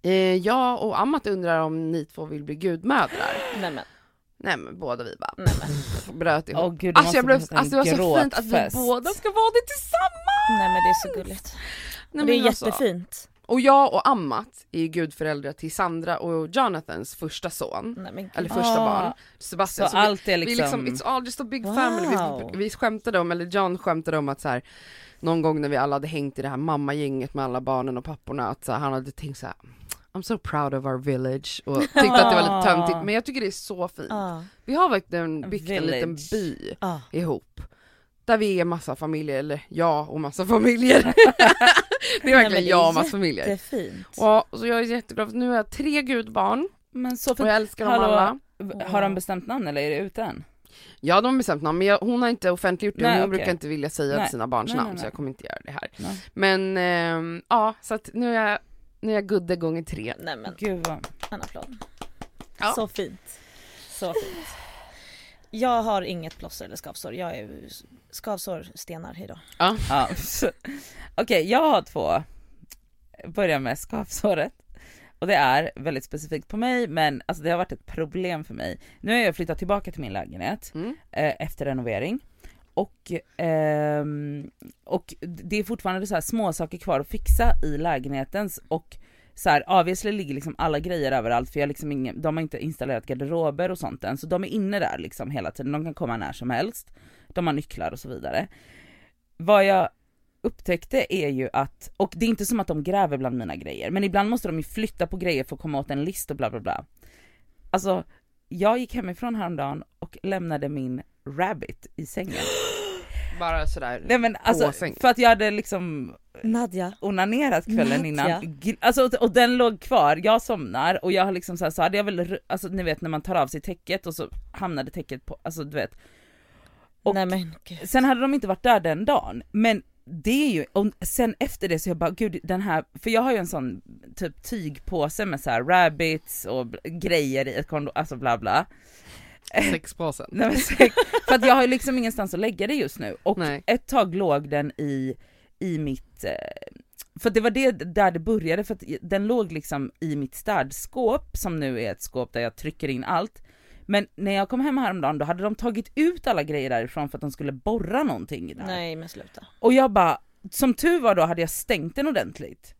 eh, Jag och Amat undrar om ni två vill bli gudmödrar? Nej men. Nej men båda vi bara Nej, men. bröt ihop. Åh gud, alltså, jag blev, alltså det var så fint att vi båda ska vara det tillsammans! Nej men det är så gulligt. Nej, det är alltså- jättefint. Och jag och Amat är ju gudföräldrar till Sandra och Jonathans första son, Nej eller första Ah, barn, Så Sebastian. Så vi- allt är Vi liksom... liksom, it's all just a big Wow. family. Vi, vi skämtade om, eller John skämtade om att så här, någon gång när vi alla hade hängt i det här mammagänget med alla barnen och papporna, att så här, han hade tänkt så här. I'm so proud of our village och tyckte att det var lite töntigt, men jag tycker det är så fint. Ja. Vi har verkligen byggt en liten by Ja. ihop. Där vi är massa familjer, eller jag och massa familjer. det är verkligen men det är jag och massa familjer. Jättefint. Och, så jag är jätteglad för nu har jag tre gudbarn Men så och för... jag älskar dem Hallå. alla. Har de bestämt namn eller är det ute än? Ja de har bestämt namn men jag, hon har inte offentliggjort det, Nej, hon okej. brukar inte vilja säga Nej. sina barns Nej, nej, namn så nej. jag kommer inte göra det här. Nej. Men ehm, ja, så att nu är jag Nu är jag gudde gånger tre. Nej men Gud vad... en applåd. Ja. Så fint. Så fint. Jag har inget plåster eller skavsår. Jag är skavsår, stenar, hejdå. Ja. så- Okej, jag har två. Börjar med skavsåret. Och det är väldigt specifikt på mig men alltså det har varit ett problem för mig. Nu har jag flyttat tillbaka till min lägenhet Mm. eh, efter renovering. Och, ehm, och det är fortfarande så här små saker kvar att fixa i lägenheten och så här, obviously ligger liksom alla grejer överallt för jag har liksom ingen, de har inte installerat garderober och sånt än så de är inne där liksom hela tiden, de kan komma när som helst. De har nycklar och så vidare. Vad jag upptäckte är ju att, och det är inte som att de gräver bland mina grejer, men ibland måste de ju flytta på grejer för att komma åt en list och bla bla bla. Alltså, jag gick hemifrån häromdagen och lämnade min rabbit i sängen. Bara sådär. Nej men alltså, för att jag hade liksom Nadja. onanerat kvällen Nadja. innan, alltså, och- den låg kvar, jag somnar och jag har liksom så, här, så hade jag väl, alltså ni vet när man tar av sig täcket och så hamnade täcket på, alltså du vet. Och Nej men gud. sen hade de inte varit där den dagen, men det är ju, och sen efter det så jag bara gud den här, för jag har ju en sån typ tygpåse med så här rabbits och grejer i ett kondom, alltså bla bla. Sexpåsen. Nej, men för att jag har ju liksom ingenstans att lägga det just nu och Nej. ett tag låg den i, i mitt, eh, för det var det där det började för att den låg liksom i mitt städskåp som nu är ett skåp där jag trycker in allt. Men när jag kom hem häromdagen då hade de tagit ut alla grejer därifrån för att de skulle borra någonting där. Nej men sluta. Och jag bara, som tur var då hade jag stängt den ordentligt.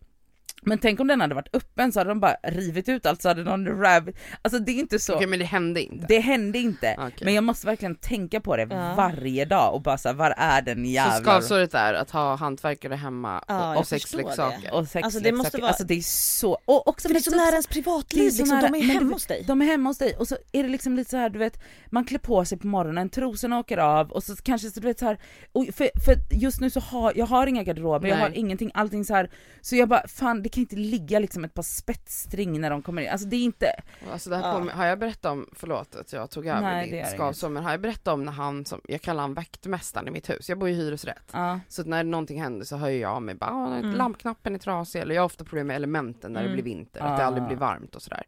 Men tänk om den hade varit öppen så hade de bara rivit ut allt så hade någon rabbit, alltså det är inte så. Okej men det hände inte. Det hände inte, Okej. men jag måste verkligen tänka på det Ja. varje dag och bara såhär, var är den Så jävla... skavsåret är att ha hantverkare hemma Ja, och, jag sexleksaker. och sex Alltså, det måste vara- alltså det är så, och också För det är så nära ens det är privatliv så liksom, nära- de är men hemma du- hos dig. De är hemma hos dig och så är det liksom lite så här, du vet, man klär på sig på morgonen, trosorna åker av och så kanske så du vet så här, och för, för just nu så har jag har inga garderober, jag Nej. har ingenting, allting så här. så jag bara fan det kan inte ligga liksom ett par spetsstring när de kommer in, alltså det är inte, Alltså det här Ja. kommer, har jag berättat om, förlåt att jag tog över Nej, det ditt skavsår, men har jag berättat om när han som, jag kallar han vaktmästaren i mitt hus, jag bor i hyresrätt. ja. Så när någonting händer så hör jag av mig bara, "Ah, Mm. lampknappen är trasig, eller jag har ofta problem med elementen när Mm. det blir vinter, att det Ah. aldrig blir varmt och sådär.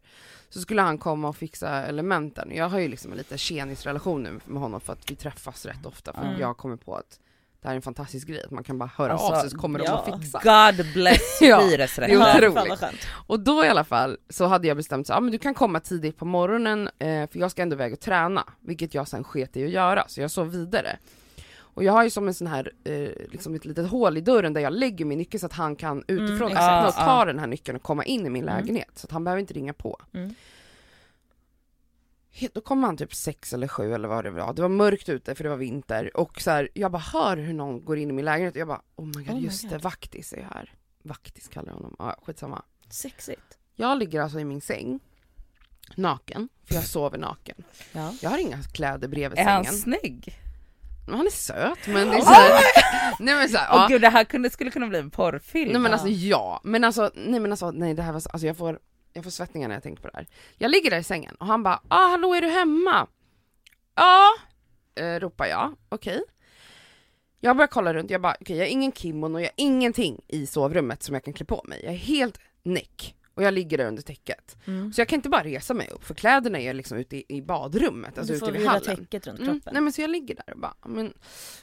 Så skulle han komma och fixa elementen, jag har ju liksom en lite tjenisrelation nu med honom för att vi träffas rätt ofta, för Mm. jag kommer på att det här är en fantastisk grej, att man kan bara höra Alltså, av sig så kommer de ja. och fixar. God bless Ja, hyresrätten. det är Ja, otroligt. skönt. Och då i alla fall så hade jag bestämt så, ja men du kan komma tidigt på morgonen eh, för jag ska ändå iväg och träna, vilket jag sen sket i att göra, så jag sov vidare. Och jag har ju som en sån här, eh, liksom ett litet hål i dörren där jag lägger min nyckel så att han kan utifrån Mm, öppna och ta den här nyckeln och komma in i min Mm. lägenhet, så att han behöver inte ringa på. Mm. Då kom han typ sex eller sju eller vad det var, det var mörkt ute för det var vinter och så här, jag bara hör hur någon går in i min lägenhet och jag bara oh my god Oh my just det, God. Vaktis är här. Vaktis kallar jag honom, ja skitsamma. Sexigt. Jag ligger alltså i min säng, naken, för jag sover naken. Ja. Jag har inga kläder bredvid Är han sängen. snygg? Men Han är söt men det är såhär, nej men såhär, Åh ja. gud det här kunde, skulle kunna bli en porrfilm. Nej men alltså ja, men alltså, nej men alltså, nej det här var, så- alltså jag får, jag får svettningar när jag tänker på det här. Jag ligger där i sängen och han bara, ah hallå är du hemma? Ja, eh, ropar jag, okej. Jag börjar kolla runt, jag bara, okej jag har ingen kimono, jag har ingenting i sovrummet som jag kan klä på mig. Jag är helt näck. Och jag ligger där under täcket. Mm. Så jag kan inte bara resa mig upp för kläderna är liksom ute i, i badrummet, alltså du ute får vid hallen. täcket runt Mm, kroppen. nej men så jag ligger där och bara, men,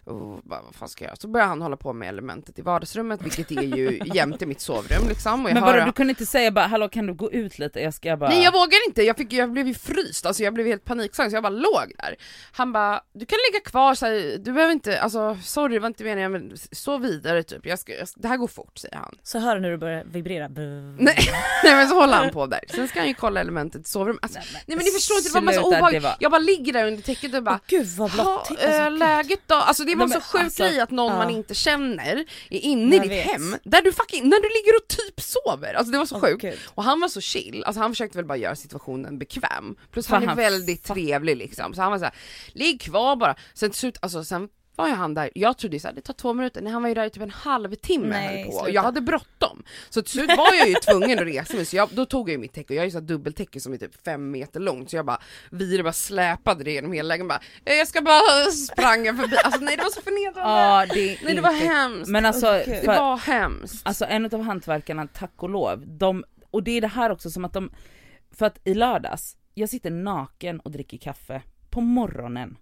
oh, bara, vad fan ska jag göra? Så börjar han hålla på med elementet i vardagsrummet, vilket är ju jämte mitt sovrum liksom. Men hör, vadå du kunde inte säga bara hallå kan du gå ut lite, jag ska bara... Nej jag vågar inte, jag, fick, jag blev ju fryst, alltså jag blev helt panikslagen så jag bara låg där. Han bara, du kan ligga kvar, så här, du behöver inte, alltså sorry det var inte meningen men sov vidare typ, jag ska, jag, det här går fort säger han. Så hör du när du börjar vibrera. Nej, nej men så håller han på där, sen ska han ju kolla elementet i sovrummet. Alltså, nej men ni förstår inte, det var massa obehag. var- Jag bara ligger där under täcket och bara Åh, gud vad Ja, blått. äh, läget då? Alltså det var Nej, så men sjuk alltså, grej att någon ja. man inte känner är inne i Jag ditt vet. hem, där du fucking, när du ligger och typ sover. Alltså det var så Åh, sjukt. Och han var så chill, alltså han försökte väl bara göra situationen bekväm. Plus han är han väldigt trevlig liksom, så han var såhär, ligg kvar bara. Sen till slut, alltså sen var ju han där, jag trodde såhär, det tar två minuter, nej han var ju där i typ en halvtimme Nej, höll på. Och sluta. jag hade bråttom. dem. Så till slut var jag ju tvungen att resa mig så jag, då tog jag ju mitt täcke och jag har ju så här dubbeltäcke som är typ fem meter långt så jag bara vidare bara släpade det genom hela lägenheten bara "Eh, jag ska bara sprang jag förbi, alltså nej det var så förnedrande. Ja, det är nej det var inte- hemskt. Men alltså, det för, var hemskt. alltså en av hantverkarna, tack och lov, de, och det är det här också som att de, för att i lördags, jag sitter naken och dricker kaffe på morgonen.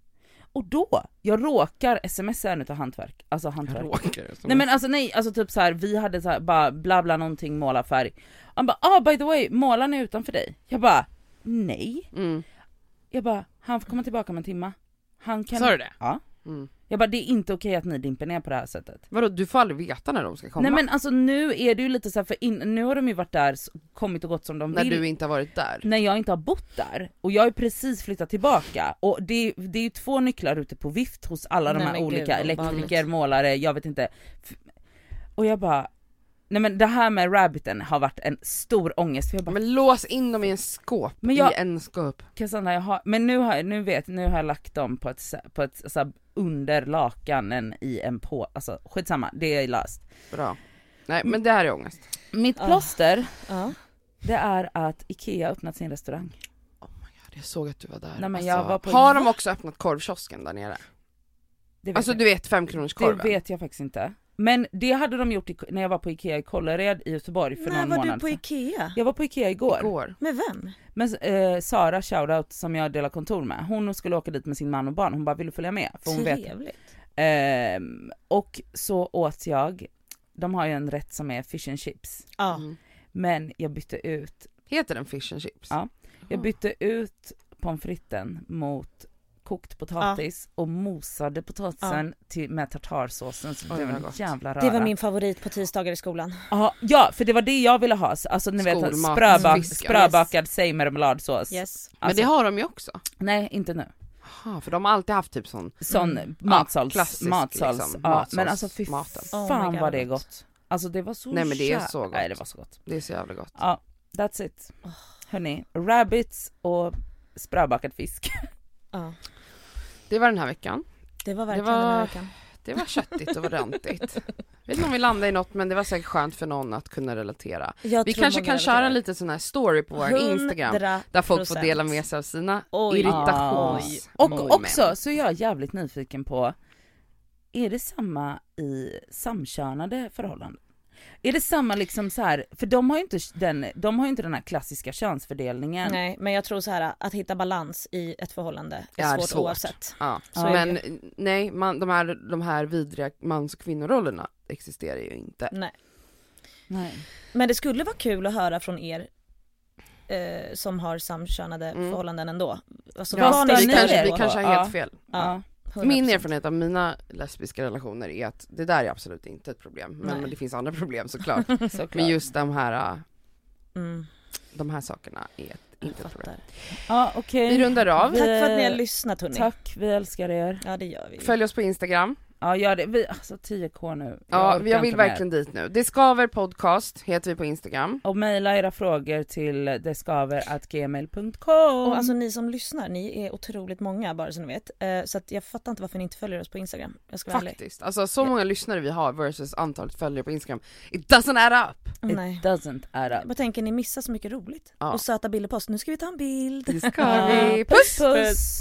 Och då, jag råkar smsa en utav hantverk, alltså hantverk. Råkar. Nej men alltså nej, alltså typ så här, vi hade så här, bara bla bla någonting målarfärg. Han bara ah by the way, målaren är utanför dig. Jag bara nej. Mm. Jag bara han får komma tillbaka om en timma. Han kan... Sa du det? Ja. Mm. Jag bara det är inte okej att ni dimper ner på det här sättet. Vadå du får aldrig veta när de ska komma? Nej men alltså nu är det ju lite så här, för in, nu har de ju varit där, kommit och gått som de när vill. du inte har varit där? När jag inte har bott där. Och jag har ju precis flyttat tillbaka. Och det, det är ju två nycklar ute på vift hos alla de Nej, här men gud, olika vad elektriker, målare, jag vet inte. Och jag bara, nej men det här med rabbiten har varit en stor ångest. För jag bara, Men lås in dem i en skåp, Men jag- i en skåp. Cassandra, jag har, men nu har jag, nu vet, nu har jag lagt dem på ett, på ett så här, under lakanen i en på, alltså skitsamma, det är löst. Bra. Nej men det här är ångest. Mitt Ah. plåster, Ja. det är att IKEA har öppnat sin restaurang. Jag såg att du var där. Nej, men jag var på- Har de också öppnat korvkiosken där nere? Alltså jag. du vet femkronors Det vet jag faktiskt inte. Men det hade de gjort i, när jag var på Ikea i Kållered i Göteborg för När någon var månad du på. Ikea? Jag var på Ikea igår. Igår. Med vem? Men eh, Sara, shoutout, som jag delar kontor med, hon skulle åka dit med sin man och barn, hon bara vill du följa med? För hon vet. Trevligt. Ehm, och så åt jag, de har ju en rätt som är fish and chips, Ja. Mm. men jag bytte ut, Heter den fish and chips? Ja. jag bytte ut pommes fritesen mot kokt potatis och mosade potatisen till, med tartarsåsen så det vad en jävla röra. Det var min favorit på tisdagar i skolan. Ja, ja, för det var det jag ville ha, alltså ni vet spröbak, spröbakad sejmermeladsås. Yes. Men Alltså, det har de ju också. Nej inte nu. Aha, för de har alltid haft typ sån, Sån Mm. matsals, Ja, klassisk, matsals, liksom, ja, matsals- men alltså fy maten. Oh my fan God, vad det är gott. Alltså det var så Nej, men det är så gott. Nej det var så gott. det är så jävla gott. Ja, that's it. Hörni, rabbits och spröbakad fisk. Ja. Det var den här veckan. Det var Det verkligen var- den här veckan. Det var köttigt och rantigt. Jag vet inte om vi landade i något men det var säkert skönt för någon att kunna relatera. Jag Vi kanske kan köra lite sån här story på vår Instagram där folk får 100%. dela med sig av sina Oj. irritations... Och Oj, också så är jag jävligt nyfiken på, är det samma i samkönade förhållanden? Är det samma liksom så här, för de har ju inte den, de har ju inte den här klassiska könsfördelningen. Nej men jag tror så här att hitta balans i ett förhållande är, Ja, är svårt, svårt. oavsett. Ja. Så är men nej, man, de, här, de här vidriga mans och kvinnorollerna existerar ju inte. Nej. Nej. Men det skulle vara kul att höra från er eh, som har samkönade Mm. förhållanden ändå. Alltså, Ja, vad ni kanske, vi kanske har Ja. helt fel. Ja. Ja, Min 100%. erfarenhet av mina lesbiska relationer är att det där är absolut inte ett problem. Men, Nej. men det finns andra problem såklart. Såklart. men just de här, äh, Mm, de här sakerna är ett, inte ett problem. Ja okej. Vi rundar av. Vi- Tack för att ni har lyssnat hörni. Tack, vi älskar er. Ja det gör vi. Följ oss på Instagram. Ja gör det, vi, alltså 10k nu. Jag Ja, jag vill verkligen dit nu. Det skaver podcast heter vi på Instagram. Och mejla era frågor till deskaver.gmail.com Och alltså ni som lyssnar, ni är otroligt många bara så ni vet. Eh, så att jag fattar inte varför ni inte följer oss på Instagram. Jag ska. Faktiskt. Alltså så många lyssnare vi har versus antalet följare på Instagram. It doesn't add up! It Nej. doesn't add up. bara tänker ni missar så mycket roligt. Ja. Och söta bilder på oss. Nu ska vi ta en bild. Det ska vi. Puss! puss!